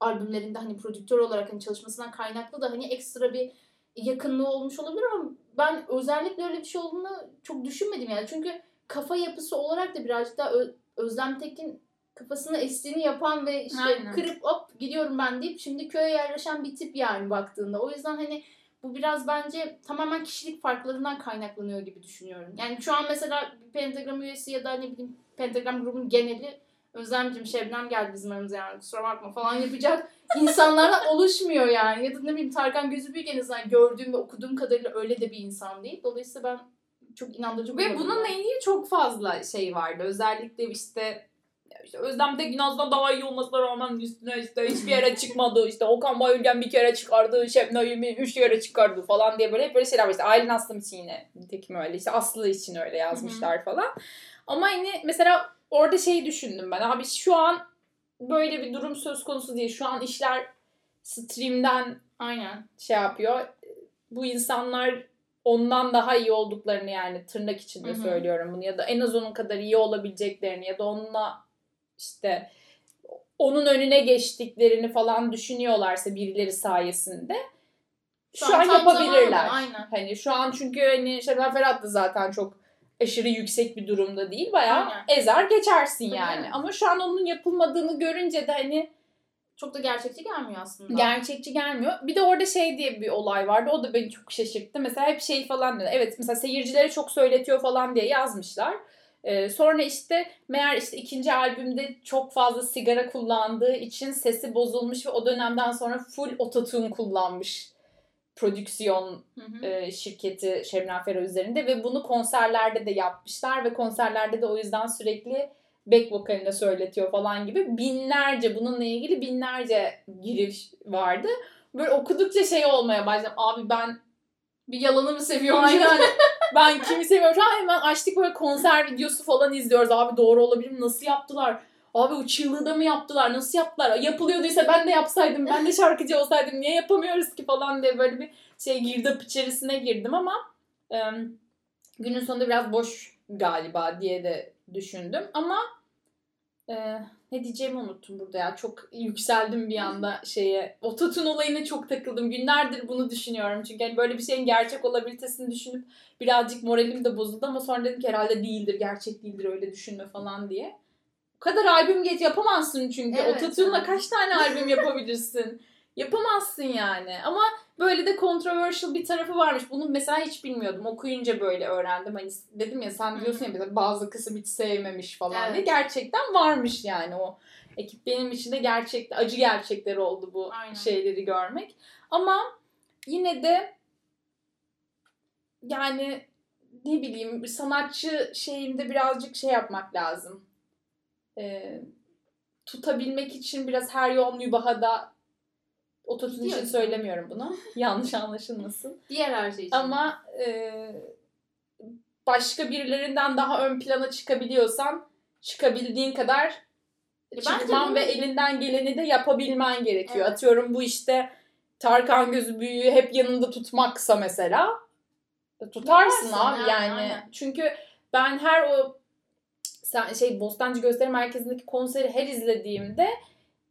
S1: albümlerinde hani prodüktör olarak hani çalışmasından kaynaklı da hani ekstra bir yakınlığı olmuş olabilir ama ben özellikle öyle bir şey olduğunu çok düşünmedim yani. Çünkü kafa yapısı olarak da birazcık daha Özlem Tekin kafasını estiğini yapan ve işte
S2: Aynen.
S1: kırıp hop gidiyorum ben deyip şimdi köye yerleşen bir tip yani baktığında. O yüzden hani bu biraz bence tamamen kişilik farklarından kaynaklanıyor gibi düşünüyorum. Yani şu an mesela Pentagram üyesi ya da ne bileyim Pentagram grubun geneli Özlemcim Şebnem geldi bizim aramıza yani kusura bakma falan yapacak *laughs* insanlardan oluşmuyor yani. Ya da ne bileyim Tarkan Gözü Büyük en azından gördüğüm ve okuduğum kadarıyla öyle de bir insan değil. Dolayısıyla ben çok inandırıcı
S2: Ve bununla ilgili çok fazla şey vardı. Özellikle işte işte Özlem Tekin aslında daha iyi olmasına rağmen üstüne işte hiçbir yere çıkmadı. İşte Okan Bayülgen bir kere çıkardı. Şebnem Ümi üç kere çıkardı falan diye böyle hep böyle şeyler var. İşte Aylin Aslım için yine nitekim öyle. İşte Aslı için öyle yazmışlar falan. Ama yine mesela orada şey düşündüm ben. Abi şu an böyle bir durum söz konusu değil. Şu an işler stream'den
S1: Aynen.
S2: şey yapıyor. Bu insanlar ondan daha iyi olduklarını yani tırnak içinde
S1: Hı hı.
S2: söylüyorum bunu ya da en az onun kadar iyi olabileceklerini ya da onunla işte onun önüne geçtiklerini falan düşünüyorlarsa birileri sayesinde şu, an,
S1: tam
S2: yapabilirler.
S1: zamanı, Aynen.
S2: Hani şu an çünkü hani Şebnem Ferah da zaten çok aşırı yüksek bir durumda değil. Bayağı
S1: Aynen.
S2: ezer geçersin
S1: Tabii
S2: yani.
S1: canım.
S2: Ama şu an onun yapılmadığını görünce de hani
S1: Çok da gerçekçi gelmiyor aslında.
S2: gerçekçi gelmiyor. Bir de orada şey diye bir olay vardı. O da beni çok şaşırttı. Mesela hep şey falan dedi. Evet mesela seyircilere çok söyletiyor falan diye yazmışlar. Ee, sonra işte meğer işte ikinci albümde çok fazla sigara kullandığı için sesi bozulmuş ve o dönemden sonra full ototune kullanmış prodüksiyon
S1: Hı hı.
S2: e, şirketi Şebnem Ferah üzerinde ve bunu konserlerde de yapmışlar ve konserlerde de o yüzden sürekli back vokaline söyletiyor falan gibi binlerce bununla ilgili binlerce giriş vardı. Böyle okudukça şey olmaya başladım. Abi ben
S1: bir yalanı mı seviyormuş?
S2: aynen *laughs* ben kimi seviyorum. Hemen açtık böyle konser videosu falan izliyoruz. Abi doğru olabilir mi? Nasıl yaptılar? Abi o çığlığı da mı yaptılar? Nasıl yaptılar? Yapılıyorduysa ben de yapsaydım. Ben de şarkıcı olsaydım. Niye yapamıyoruz ki falan diye böyle bir şey girdap içerisine girdim ama e, günün sonunda biraz boş galiba diye de düşündüm. Ama e, ne diyeceğimi unuttum burada ya. Çok yükseldim bir anda şeye. Ototun olayına çok takıldım. Günlerdir bunu düşünüyorum. Çünkü hani böyle bir şeyin gerçek olabilitesini düşünüp birazcık moralim de bozuldu ama sonra dedim ki herhalde değildir, gerçek değildir öyle düşünme falan diye. O kadar albüm geç yapamazsın çünkü.
S1: Evet
S2: Ototune'la
S1: yani.
S2: kaç tane albüm yapabilirsin? Yapamazsın yani. Ama böyle de controversial bir tarafı varmış. Bunu mesela hiç bilmiyordum. Okuyunca böyle öğrendim. Hani dedim ya sen diyorsun ya mesela bazı kısım hiç sevmemiş falan
S1: Evet.
S2: diye. Gerçekten varmış yani o ekip benim için de gerçek acı gerçekleri oldu bu
S1: Aynen.
S2: şeyleri görmek. Ama yine de yani ne bileyim sanatçı şeyinde birazcık şey yapmak lazım. Ee, tutabilmek için biraz her yol mübaha da ototun için söylemiyorum bunu. *laughs* Yanlış anlaşılmasın.
S1: Diğer her şey için.
S2: Ama e, başka birilerinden daha ön plana çıkabiliyorsan çıkabildiğin kadar
S1: E,
S2: çıkman ve elinden geleni de yapabilmen gerekiyor.
S1: Evet.
S2: Atıyorum bu işte Tarkan gözü büyüğü hep yanında tutmaksa mesela e, tutarsın
S1: Yaparsın
S2: abi
S1: yani,
S2: yani.
S1: aynen.
S2: Çünkü ben her o sen şey Bostancı Gösteri Merkezi'ndeki konseri her izlediğimde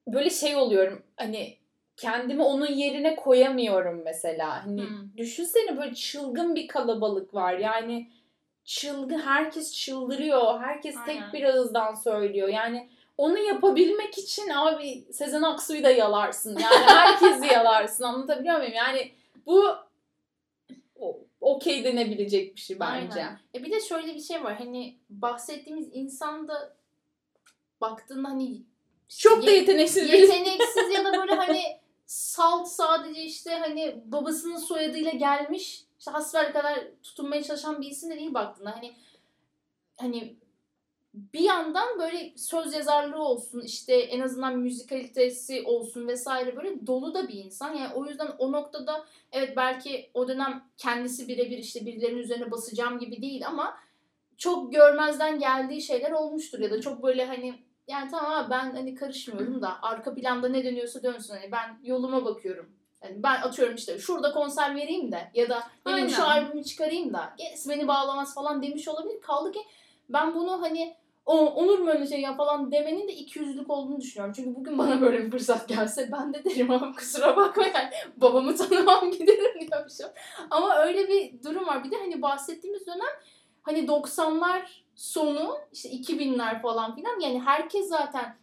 S2: böyle şey oluyorum. Hani kendimi onun yerine koyamıyorum mesela. Hani
S1: Hmm.
S2: düşünsene böyle çılgın bir kalabalık var. Yani çılgın herkes çıldırıyor. Herkes
S1: Aynen.
S2: tek bir ağızdan söylüyor. Yani onu yapabilmek için abi Sezen Aksu'yu da yalarsın. Yani *laughs* herkesi yalarsın. Anlatabiliyor muyum? Yani bu okey denebilecek bir şey bence.
S1: Aynen. E bir de şöyle bir şey var. Hani bahsettiğimiz insan da baktığında hani
S2: Çok da
S1: ye-
S2: yeteneksiz
S1: yeteneksiz ya da böyle hani *laughs* salt sadece işte hani babasının soyadıyla gelmiş işte hasbel kadar tutunmaya çalışan bir isim de değil baktığında. Hani hani bir yandan böyle söz yazarlığı olsun işte en azından müzikalitesi olsun vesaire böyle dolu da bir insan. Yani o yüzden o noktada evet belki o dönem kendisi birebir işte birilerinin üzerine basacağım gibi değil ama çok görmezden geldiği şeyler olmuştur ya da çok böyle hani yani tamam abi ben hani karışmıyorum da *clears throat* arka planda ne dönüyorsa dönsün hani ben yoluma bakıyorum. Yani ben atıyorum işte şurada konser vereyim de ya da ne bileyim şu albümü çıkarayım da gerisi beni bağlamaz falan demiş olabilir. Kaldı ki ben bunu hani o, olur mu öyle şey ya falan demenin de ikiyüzlülük olduğunu düşünüyorum. Çünkü bugün bana böyle bir fırsat gelse ben de derim abi kusura bakma yani babamı tanımam *laughs* giderim diyormuşum. Ama öyle bir durum var. Bir de hani bahsettiğimiz dönem hani 90'lar sonu işte 2000'ler falan filan yani herkes zaten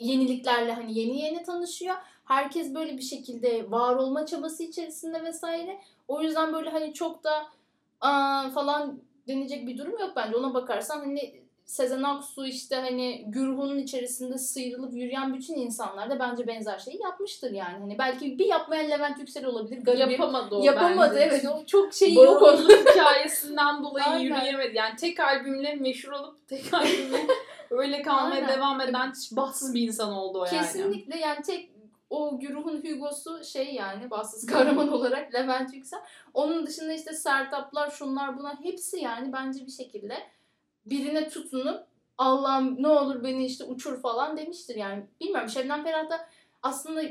S1: yeniliklerle hani yeni yeni tanışıyor. Herkes böyle bir şekilde var olma çabası içerisinde vesaire. O yüzden böyle hani çok da falan denecek bir durum yok bence. Ona bakarsan hani Sezen Aksu işte hani güruhunun içerisinde sıyrılıp yürüyen bütün insanlar da bence benzer şeyi yapmıştır yani. Hani belki bir yapmayan Levent Yüksel olabilir. Garibim.
S2: Yapamadı o
S1: Yapamadı
S2: bence.
S1: evet. O çok şey yok onun.
S2: Hikayesinden *laughs* dolayı
S1: Aynen.
S2: yürüyemedi. Yani tek albümle meşhur olup tek albümle *laughs* öyle kalmaya
S1: Aynen.
S2: devam eden bahtsız bir insan oldu o yani.
S1: Kesinlikle yani tek o güruhun Hugo'su şey yani bahtsız kahraman olarak Levent Yüksel. Onun dışında işte Sertaplar şunlar bunlar hepsi yani bence bir şekilde birine tutunup Allah'ım ne olur beni işte uçur falan demiştir yani. Bilmiyorum Şebnem Ferah da aslında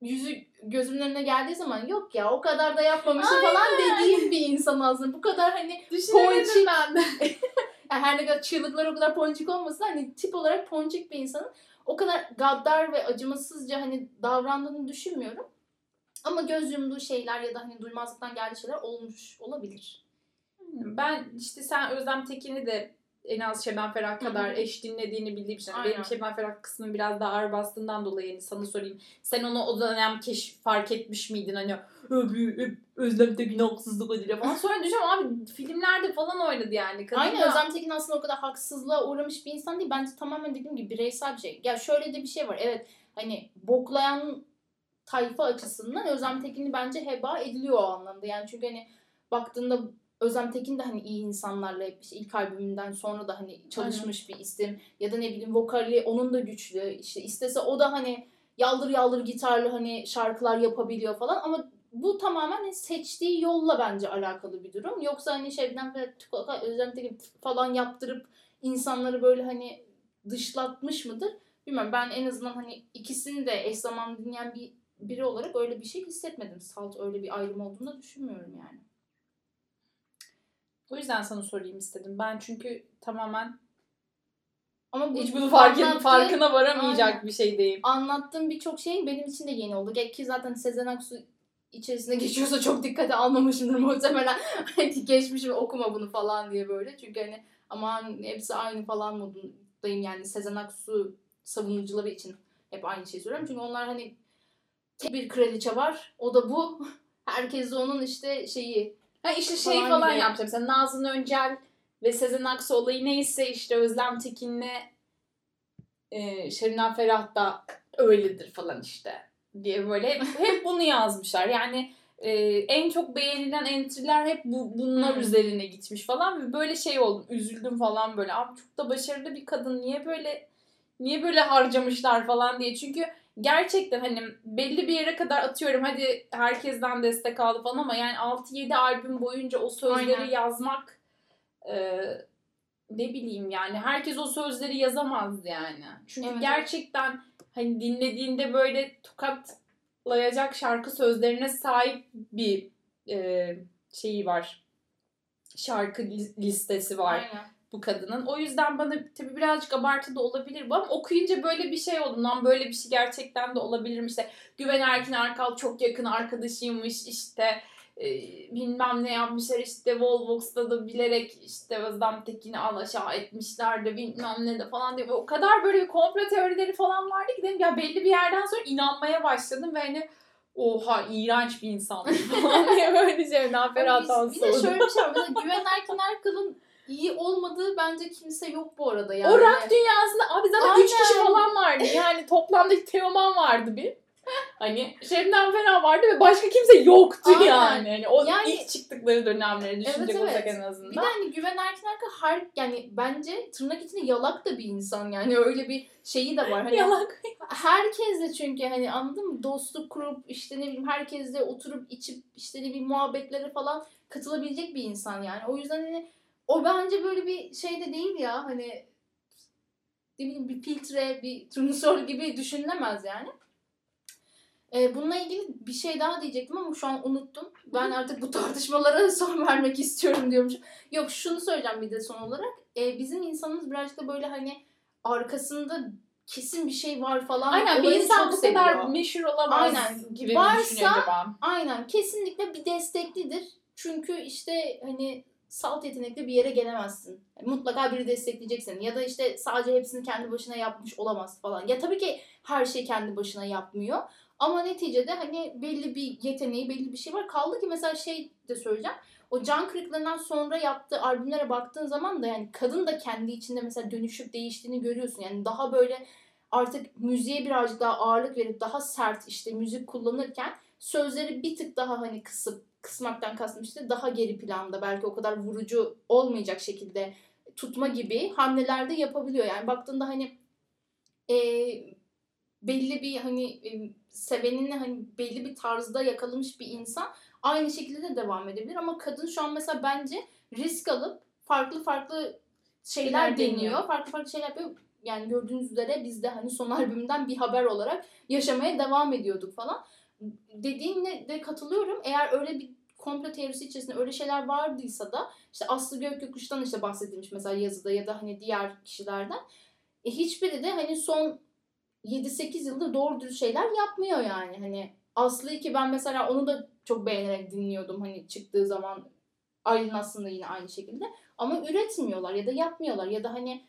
S1: yüzü gözümün önüne geldiği zaman yok ya o kadar da yapmamışım falan dediğim bir insan aslında. Bu kadar hani Ponçik.
S2: ben de. *laughs*
S1: yani her ne kadar çığlıklar o kadar ponçik olmasa hani tip olarak ponçik bir insanın o kadar gaddar ve acımasızca hani davrandığını düşünmüyorum. Ama göz yumduğu şeyler ya da hani duymazlıktan geldiği şeyler olmuş olabilir.
S2: Ben işte sen Özlem Tekin'i de en az Şebnem Ferah kadar eş dinlediğini bildiğim için.
S1: Aynen.
S2: Benim Şebnem Ferah kısmı biraz daha ağır bastığından dolayı yani sana sorayım. Sen onu o dönem keş fark etmiş miydin? Hani "Abi, hep Özlem Tekin haksızlık ediyor falan. Sonra düşünüyorum abi filmlerde falan oynadı yani. Kadın
S1: Aynen
S2: da-
S1: Özlem Tekin aslında o kadar haksızlığa uğramış bir insan değil. Bence tamamen dediğim gibi bireysel bir şey. Ya şöyle de bir şey var. Evet hani boklayan tayfa açısından Özlem Tekin'i bence heba ediliyor o anlamda. Yani çünkü hani baktığında Özlem Tekin de hani iyi insanlarla hep işte ilk albümünden sonra da hani çalışmış bir isim. Ya da ne bileyim vokali onun da güçlü. İşte istese o da hani yaldır yaldır gitarlı hani şarkılar yapabiliyor falan ama bu tamamen hani seçtiği yolla bence alakalı bir durum. Yoksa hani Tükaka, Özlem Tekin falan yaptırıp insanları böyle hani dışlatmış mıdır? Bilmiyorum ben en azından hani ikisini de eş zamanlı dinleyen bir biri olarak öyle bir şey hissetmedim. Salt öyle bir ayrım olduğunu düşünmüyorum yani.
S2: O yüzden sana sorayım istedim. Ben çünkü tamamen
S1: Ama bu
S2: hiç bunu fark farkına varamayacak
S1: Aynen.
S2: bir şey değil.
S1: anlattığım birçok şey benim için de yeni oldu. Ki zaten Sezen Aksu içerisinde *laughs* geçiyorsa çok dikkate almamışımdır muhtemelen. *laughs* Hani geçmişim okuma bunu falan diye böyle. Çünkü hani aman hepsi aynı falan modundayım yani Sezen Aksu savunucuları için hep aynı şeyi söylüyorum. Çünkü onlar hani tek bir kraliçe var. O da bu. *laughs* Herkes de onun işte şeyi.
S2: Ha işte şey
S1: Falan
S2: falan, yapmışlar. Mesela Nazlı Öncel ve Sezen Aksu olayı neyse işte Özlem Tekin'le e, Şerinan Ferah da öyledir falan işte diye böyle hep, hep bunu *laughs* yazmışlar. Yani e, en çok beğenilen entry'ler hep bu, bunlar
S1: Hmm.
S2: üzerine gitmiş falan ve böyle şey oldum. Üzüldüm falan böyle. Abi çok da başarılı bir kadın. Niye böyle niye böyle harcamışlar falan diye. Çünkü gerçekten hani belli bir yere kadar atıyorum hadi herkesten destek aldı falan ama yani 6-7 albüm boyunca o sözleri
S1: Aynen.
S2: yazmak e, ne bileyim yani herkes o sözleri yazamaz yani. Çünkü
S1: Evet,
S2: gerçekten hani dinlediğinde böyle tokatlayacak şarkı sözlerine sahip bir e, şeyi var. Şarkı lis- listesi var
S1: Aynen.
S2: Bu kadının. O yüzden bana tabii birazcık abartı da olabilir bu ama okuyunca böyle bir şey oldu. Lan böyle bir şey gerçekten de olabilirmiş. İşte Güven Erkin Arkal çok yakın arkadaşıymış işte e, bilmem ne yapmışlar işte Volvox'ta da bilerek işte Özlem Tekin'i alaşağı etmişler de bilmem ne de falan diye. O kadar böyle bir komplo teorileri falan vardı ki dedim ya belli bir yerden sonra inanmaya başladım ve hani oha iğrenç bir insanmış falan diye böyle Şevdan Ferah'tan
S1: bir de şöyle bir şey var. Mesela Güven Erkin Erkal'ın iyi olmadığı bence kimse yok bu arada yani.
S2: O rock dünyasında abi zaten 3 kişi
S1: Aynen.
S2: falan vardı. Yani *laughs* toplamda Teoman vardı bir. Hani Şebnem Ferah vardı ve başka kimse yoktu
S1: Aynen.
S2: yani. Hani o
S1: Yani-
S2: ilk çıktıkları dönemleri düşünecek
S1: Evet,
S2: olsak
S1: evet.
S2: en azından.
S1: Bir de hani Güven Erkin Erkal her yani bence tırnak içinde yalak da bir insan yani öyle bir şeyi de var. Hani
S2: Yalak.
S1: herkesle çünkü hani anladın mı? Dostluk kurup işte ne bileyim herkesle oturup içip işte ne bileyim muhabbetlere falan katılabilecek bir insan yani. O yüzden hani o bence böyle bir şey de değil ya hani ne bileyim bir filtre, bir turnusol gibi düşünülemez yani. Ee, bununla ilgili bir şey daha diyecektim ama şu an unuttum. Ben artık bu tartışmalara *laughs* son vermek istiyorum diyormuş. Yok şunu söyleyeceğim bir de son olarak. Ee, bizim insanımız birazcık da böyle hani arkasında kesin bir şey var falan.
S2: Aynen bir insan bu kadar meşhur olamaz
S1: Aynen.
S2: gibi
S1: Varsa-
S2: mi düşünüyor acaba?
S1: Aynen kesinlikle bir desteklidir. Çünkü işte hani salt yetenekle bir yere gelemezsin. Mutlaka biri destekleyecek seni. Ya da işte sadece hepsini kendi başına yapmış olamaz falan. Ya tabii ki her şey kendi başına yapmıyor. Ama neticede hani belli bir yeteneği, belli bir şey var. Kaldı ki mesela şey de söyleyeceğim. O can kırıklarından sonra yaptığı albümlere baktığın zaman da yani kadın da kendi içinde mesela dönüşüp değiştiğini görüyorsun. Yani daha böyle artık müziğe birazcık daha ağırlık verip daha sert işte müzik kullanırken sözleri bir tık daha hani kısıp kısmaktan kastım işte daha geri planda belki o kadar vurucu olmayacak şekilde tutma gibi hamleler de yapabiliyor. Yani baktığında hani e, belli bir hani e, sevenini hani belli bir tarzda yakalamış bir insan aynı şekilde de devam edebilir ama kadın şu an mesela bence risk alıp farklı farklı şeyler
S2: Şeyler
S1: deniyor.
S2: deniyor.
S1: Farklı farklı şeyler yapıyor. Yani gördüğünüz üzere biz de hani son albümden bir haber olarak yaşamaya devam ediyorduk falan. Dediğine de katılıyorum. Eğer öyle bir komplo teorisi içerisinde öyle şeyler vardıysa da işte Aslı Gökyokuş'tan işte bahsedilmiş mesela yazıda ya da hani diğer kişilerden. E hiçbiri de hani son 7-8 yıldır doğru dürüst şeyler yapmıyor yani. Hani Aslı'yı ki ben mesela onu da çok beğenerek dinliyordum hani çıktığı zaman. Aylin aslında yine aynı şekilde. Ama üretmiyorlar ya da yapmıyorlar ya da hani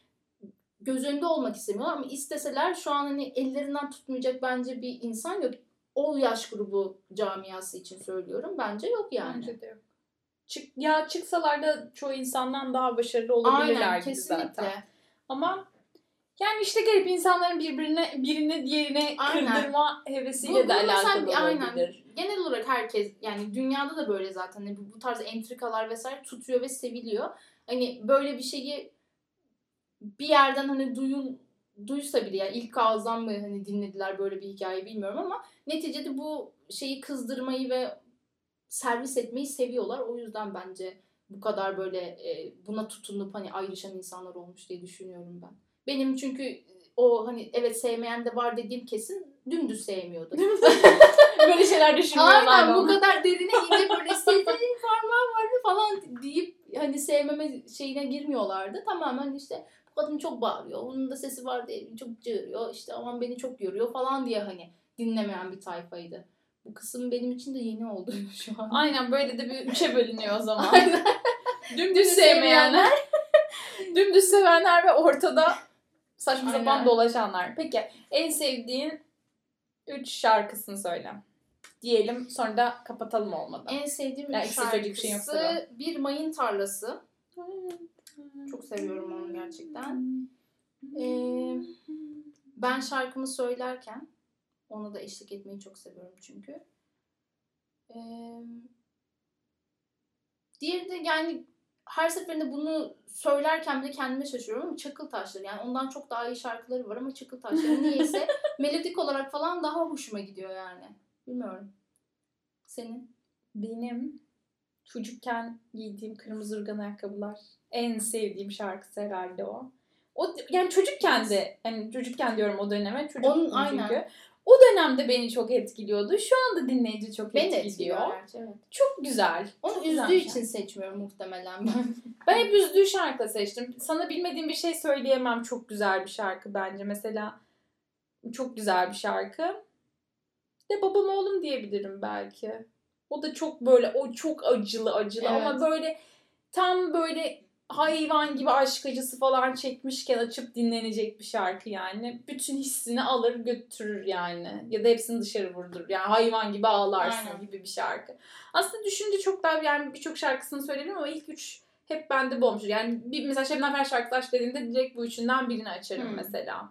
S1: göz önünde olmak istemiyorlar ama isteseler şu an hani ellerinden tutmayacak bence bir insan yok. O yaş grubu camiası için söylüyorum. Bence yok yani.
S2: Bence de yok. Çık, ya çıksalar da çoğu insandan daha başarılı olabilirler
S1: Aynen
S2: gibi
S1: kesinlikle.
S2: zaten. Ama yani işte gelip insanların birbirine birini diğerine
S1: Aynen.
S2: kırdırma hevesiyle
S1: Bu-
S2: de alakalı
S1: bir- aynen.
S2: olabilir.
S1: Genel olarak herkes yani dünyada da böyle zaten Hani bu, bu tarz entrikalar vesaire tutuyor ve seviliyor. Hani böyle bir şeyi bir yerden hani duyul duysa bile yani ilk ağızdan mı hani dinlediler böyle bir hikaye bilmiyorum ama neticede bu şeyi kızdırmayı ve servis etmeyi seviyorlar. O yüzden bence bu kadar böyle e, buna tutunup hani ayrışan insanlar olmuş diye düşünüyorum ben. Benim çünkü o hani evet sevmeyen de var dediğim kesin dümdüz sevmiyordu. *laughs*
S2: Böyle şeyler düşünmüyorlar
S1: Aynen bu kadar derine inip böyle *laughs* sevdiğin parmağı vardı falan deyip hani sevmeme şeyine girmiyorlardı. Tamamen işte kadın çok bağırıyor. Onun da sesi var diye çok cığırıyor. İşte aman beni çok yoruyor falan diye hani dinlemeyen bir tayfaydı. Bu kısım benim için de yeni oldu *laughs* şu an.
S2: Aynen böyle de bir üçe bölünüyor o zaman. *laughs*
S1: Aynen.
S2: Dümdüz sevmeyenler, *laughs* dümdüz sevenler ve ortada saçma
S1: Aynen.
S2: sapan dolaşanlar. Peki en sevdiğin üç şarkısını söyle. Diyelim sonra da kapatalım olmadı.
S1: En sevdiğim
S2: Ya
S1: üç
S2: ikisi söyleyecek bir şey
S1: şarkısı bir Mayın Tarlası. Çok seviyorum onu gerçekten. Ee, ben şarkımı söylerken ona da eşlik etmeyi çok seviyorum çünkü. Ee, diğeri de yani her seferinde bunu söylerken bile kendime şaşırıyorum ama Çakıl Taşları yani ondan çok daha iyi şarkıları var ama Çakıl Taşları niyeyse *laughs* melodik olarak falan daha hoşuma gidiyor yani. Bilmiyorum. Senin?
S2: Benim çocukken giydiğim kırmızı urgan ayakkabılar en sevdiğim şarkısı herhalde o. O yani çocukken de yani çocukken diyorum o döneme çocuk
S1: Onun-
S2: çünkü.
S1: aynen.
S2: O dönemde beni çok etkiliyordu. Şu anda dinleyici çok
S1: Beni
S2: etkiliyor.
S1: Evet.
S2: Çok güzel.
S1: Onu
S2: Çok
S1: üzdüğü
S2: güzel
S1: için seçmiyorum muhtemelen ben. *laughs*
S2: Ben hep üzdüğü şarkı seçtim. Sana bilmediğim bir şey söyleyemem. Çok güzel bir şarkı bence. Mesela çok güzel bir şarkı. De babam oğlum diyebilirim belki. O da çok böyle o çok acılı acılı ama
S1: Evet.
S2: böyle tam böyle hayvan gibi aşk acısı falan çekmişken açıp dinlenecek bir şarkı yani. Bütün hissini alır götürür yani. Ya da hepsini dışarı vurdurur. Yani hayvan gibi ağlarsın
S1: Aynen.
S2: gibi bir şarkı. Aslında düşününce çok daha yani birçok şarkısını söyledim ama ilk üç hep bende bu olmuştur. Yani bir mesela Şebnem Ferah şarkısı aç dediğinde direkt bu üçünden birini açarım
S1: Hmm.
S2: mesela.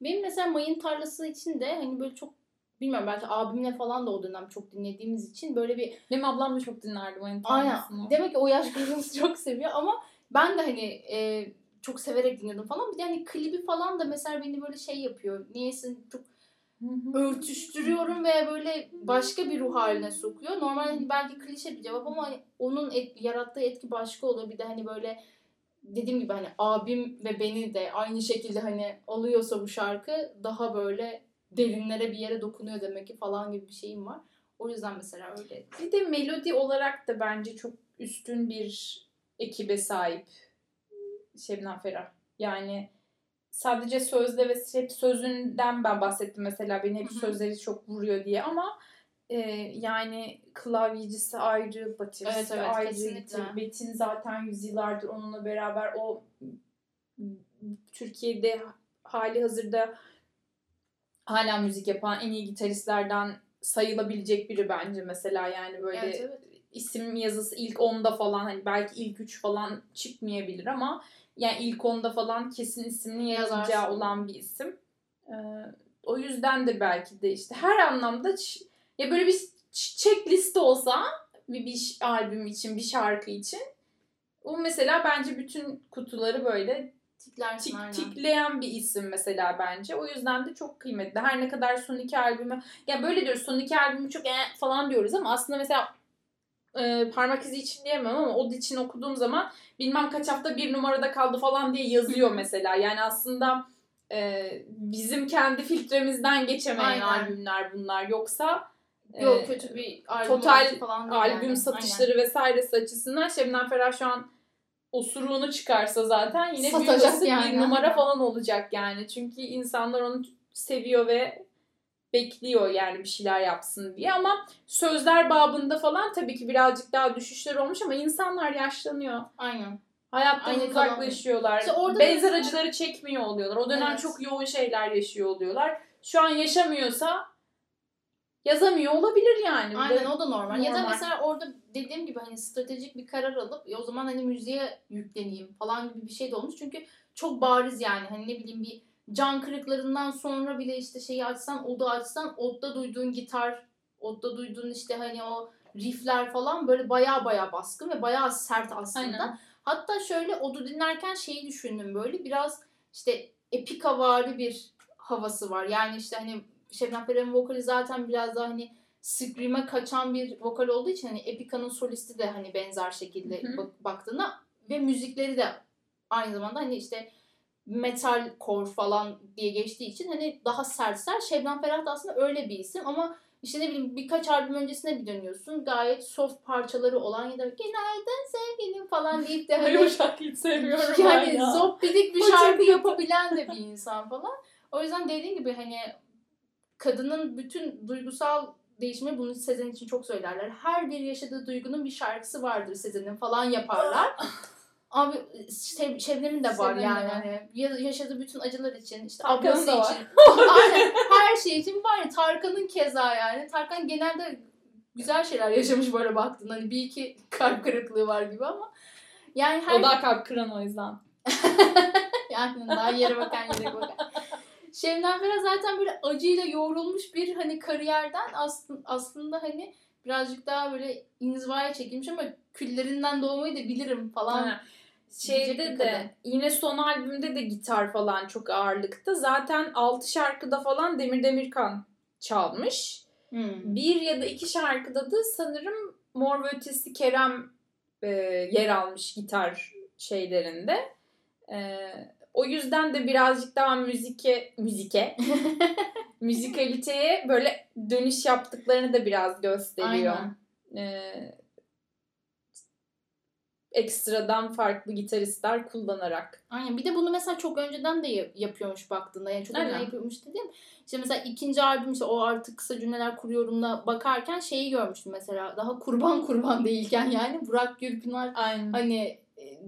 S1: Benim mesela Mayın Tarlası için de hani böyle çok bilmiyorum belki abimle falan da o dönem çok dinlediğimiz için böyle bir
S2: Benim ablam da çok dinlerdi bu
S1: aynen demek ki o yaş *laughs* grubumuz çok seviyor ama ben de hani e, çok severek dinliyordum falan. Bir de hani klibi falan da mesela beni böyle şey yapıyor. Niyeyse çok örtüştürüyorum ve böyle başka bir ruh haline sokuyor. Normalde hani belki klişe bir cevap ama hani onun et- yarattığı etki başka oluyor. Bir de hani böyle dediğim gibi hani abim ve beni de aynı şekilde hani alıyorsa bu şarkı daha böyle derinlere bir yere dokunuyor demek ki falan gibi bir şeyim var. O yüzden mesela öyle.
S2: Bir de melodi olarak da bence çok üstün bir ekibe sahip Şebnem Ferah. Yani sadece sözde ve hep sözünden ben bahsettim mesela beni hep sözleri çok vuruyor diye ama e, yani klavyecisi ayrı, bateristi
S1: Evet, evet,
S2: ayrı.
S1: kesinlikle.
S2: Betin zaten yüzyıllardır onunla beraber o Türkiye'de hali hazırda hala müzik yapan en iyi gitaristlerden sayılabilecek biri bence mesela yani böyle
S1: Evet, evet.
S2: isim yazısı ilk 10'da falan hani belki ilk 3 falan çıkmayabilir ama yani ilk 10'da falan kesin ismini yazacağı olan bir isim. Ee, o yüzden de belki de işte her anlamda ya böyle bir checklist olsa bir, bir albüm için bir şarkı için o mesela bence bütün kutuları böyle
S1: Tiklersin
S2: tik,
S1: aynen.
S2: tikleyen bir isim mesela bence. O yüzden de çok kıymetli. Her ne kadar son iki albümü ya böyle diyoruz son iki albümü çok eh falan diyoruz ama aslında mesela e, parmak izi için diyemem ama o için okuduğum zaman bilmem kaç hafta bir numarada kaldı falan diye yazıyor mesela. Yani aslında e, bizim kendi filtremizden geçemeyen
S1: Aynen.
S2: albümler bunlar. Yoksa e,
S1: Yok kötü bir albüm
S2: total
S1: falan
S2: albüm
S1: yani.
S2: satışları vesairesi açısından Şebnem Ferah şu an osuruğunu çıkarsa zaten yine
S1: Satacak
S2: basıp
S1: yani.
S2: bir numara falan olacak yani. Çünkü insanlar onu seviyor ve bekliyor yani bir şeyler yapsın diye ama sözler babında falan tabii ki birazcık daha düşüşler olmuş ama insanlar yaşlanıyor.
S1: Aynen.
S2: Hayattan
S1: Aynı
S2: uzaklaşıyorlar.
S1: İşte orada
S2: Benzer
S1: mesela-
S2: acıları çekmiyor oluyorlar. O dönem
S1: Evet.
S2: çok yoğun şeyler yaşıyor oluyorlar. Şu an yaşamıyorsa yazamıyor olabilir yani.
S1: Aynen o da normal. Ya da
S2: normal.
S1: mesela orada dediğim gibi hani stratejik bir karar alıp "E, o zaman hani müziğe yükleneyim falan gibi bir şey de olmuş. Çünkü çok bariz yani hani ne bileyim bir can kırıklarından sonra bile işte şeyi açsan, odu açsan, odda duyduğun gitar, odda duyduğun işte hani o riffler falan böyle baya baya baskın ve baya sert aslında.
S2: Aynen.
S1: Hatta şöyle odu dinlerken şeyi düşündüm böyle biraz işte epikavari bir havası var. Yani işte hani Şebnem Ferah'ın vokali zaten biraz daha hani scream'e kaçan bir vokal olduğu için hani Epica'nın solisti de hani benzer şekilde bak- baktığında ve müzikleri de aynı zamanda hani işte metal core falan diye geçtiği için hani daha sertler. Şebnem Ferah da aslında öyle bir isim ama işte ne bileyim birkaç albüm öncesine bir dönüyorsun. Gayet soft parçaları olan ya da günaydın sevgilim falan deyip de *laughs*
S2: Ay o
S1: hani
S2: şarkıyı hiç sevmiyorum
S1: yani zoppidik bir şarkı yapabilen de bir insan falan. O yüzden dediğim gibi hani kadının bütün duygusal değişimi bunu Sezen için çok söylerler. Her bir yaşadığı duygunun bir şarkısı vardır Sezen'in falan yaparlar. Abi Şeb- Şebnem'in de var
S2: Şebnem'in de
S1: yani.
S2: var.
S1: Hani ya- yaşadığı bütün acılar için, işte
S2: Tarkan'ın
S1: ablası
S2: da var.
S1: için. *laughs* Aynen. Her şey için var ya. Tarkan'ın keza yani. Tarkan genelde güzel şeyler yaşamış böyle baktın. Hani bir iki kalp kırıklığı var gibi ama. Yani her
S2: O da kalp kıran o yüzden. *laughs*
S1: yani daha yere bakan yere bakan. Şebnem Ferah zaten böyle acıyla yoğrulmuş bir hani kariyerden aslında, aslında hani birazcık daha böyle inzivaya çekilmiş ama küllerinden doğmayı da bilirim falan.
S2: Ha. Şeyde de yine son albümde de gitar falan çok ağırlıkta. Zaten 6 şarkıda falan Demir Demirkan çalmış.
S1: Hmm.
S2: Bir ya da iki şarkıda da sanırım Mor ve Ötesi Kerem e, yer almış gitar şeylerinde. E, o yüzden de birazcık daha müzike müzike *laughs* müzikaliteye böyle dönüş yaptıklarını da biraz gösteriyor.
S1: Aynen.
S2: E, ekstradan farklı gitaristler kullanarak.
S1: Aynen. Bir de bunu mesela çok önceden de yap- yapıyormuş baktığında. Yani çok önceden yapıyormuş dedim. İşte mesela ikinci albüm işte o artık kısa cümleler kuruyorumla bakarken şeyi görmüştüm mesela. Daha kurban kurban değilken yani Burak Gürpınar
S2: Aynen.
S1: hani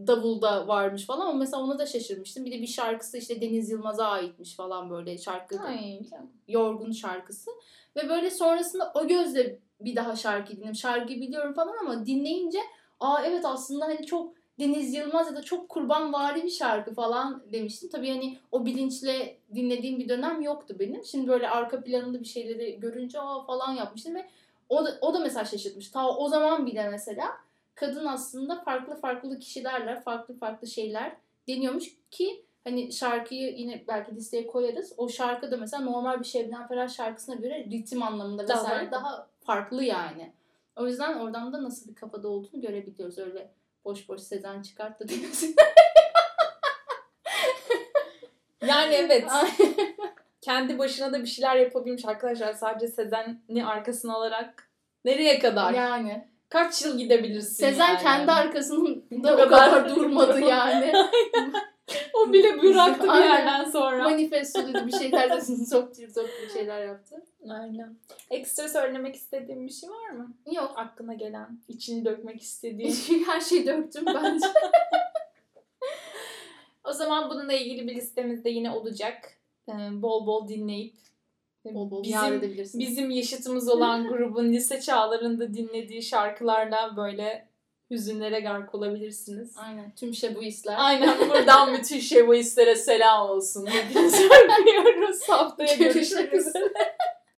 S1: davulda varmış falan ama mesela ona da şaşırmıştım. Bir de bir şarkısı işte Deniz Yılmaz'a aitmiş falan böyle şarkı.
S2: Ay,
S1: Yorgun şarkısı. Ve böyle sonrasında o gözle bir daha şarkı dinledim. Şarkıyı biliyorum falan ama dinleyince aa evet aslında hani çok Deniz Yılmaz ya da çok kurbanvari bir şarkı falan demiştim. Tabii hani o bilinçle dinlediğim bir dönem yoktu benim. Şimdi böyle arka planında bir şeyleri görünce aa falan yapmıştım ve o da, o da mesela şaşırtmış. Ta o zaman bile mesela kadın aslında farklı farklı kişilerle farklı farklı şeyler deniyormuş ki hani şarkıyı yine belki listeye koyarız. O şarkı da mesela normal bir Şebnem Ferah şarkısına göre ritim anlamında
S2: Daha
S1: vesaire
S2: farklı.
S1: daha farklı yani. O yüzden oradan da nasıl bir kafada olduğunu görebiliyoruz. Öyle boş boş Sezen çıkart da diyorsun. *laughs*
S2: Yani evet. *laughs* kendi başına da bir şeyler yapabilmiş arkadaşlar. Sadece Sezen'i arkasına alarak nereye kadar?
S1: yani.
S2: Kaç yıl gidebilirsin
S1: Sezen
S2: yani?
S1: kendi arkasında *laughs* o
S2: kadar *laughs*
S1: durmadı yani.
S2: O bile bıraktı bir yerden sonra.
S1: Manifesto dedi bir şeyler de soktu soktu bir şeyler yaptı.
S2: Aynen. Ekstra söylemek istediğin bir şey var mı?
S1: Yok.
S2: Aklına gelen, içini dökmek istediğin.
S1: Her şeyi döktüm bence. *laughs*
S2: o zaman bununla ilgili bir listemiz de yine olacak. Ee, bol bol dinleyip
S1: Bol bol
S2: bizim bizim yaşıtımız olan *laughs* grubun lise çağlarında dinlediği şarkılarla böyle hüzünlere gark olabilirsiniz.
S1: Aynen. Tüm bu hisler.
S2: Aynen *laughs* buradan bütün şevoistlere selam olsun. Hepinizi *laughs* öpüyoruz. Haftaya görüşmek üzere.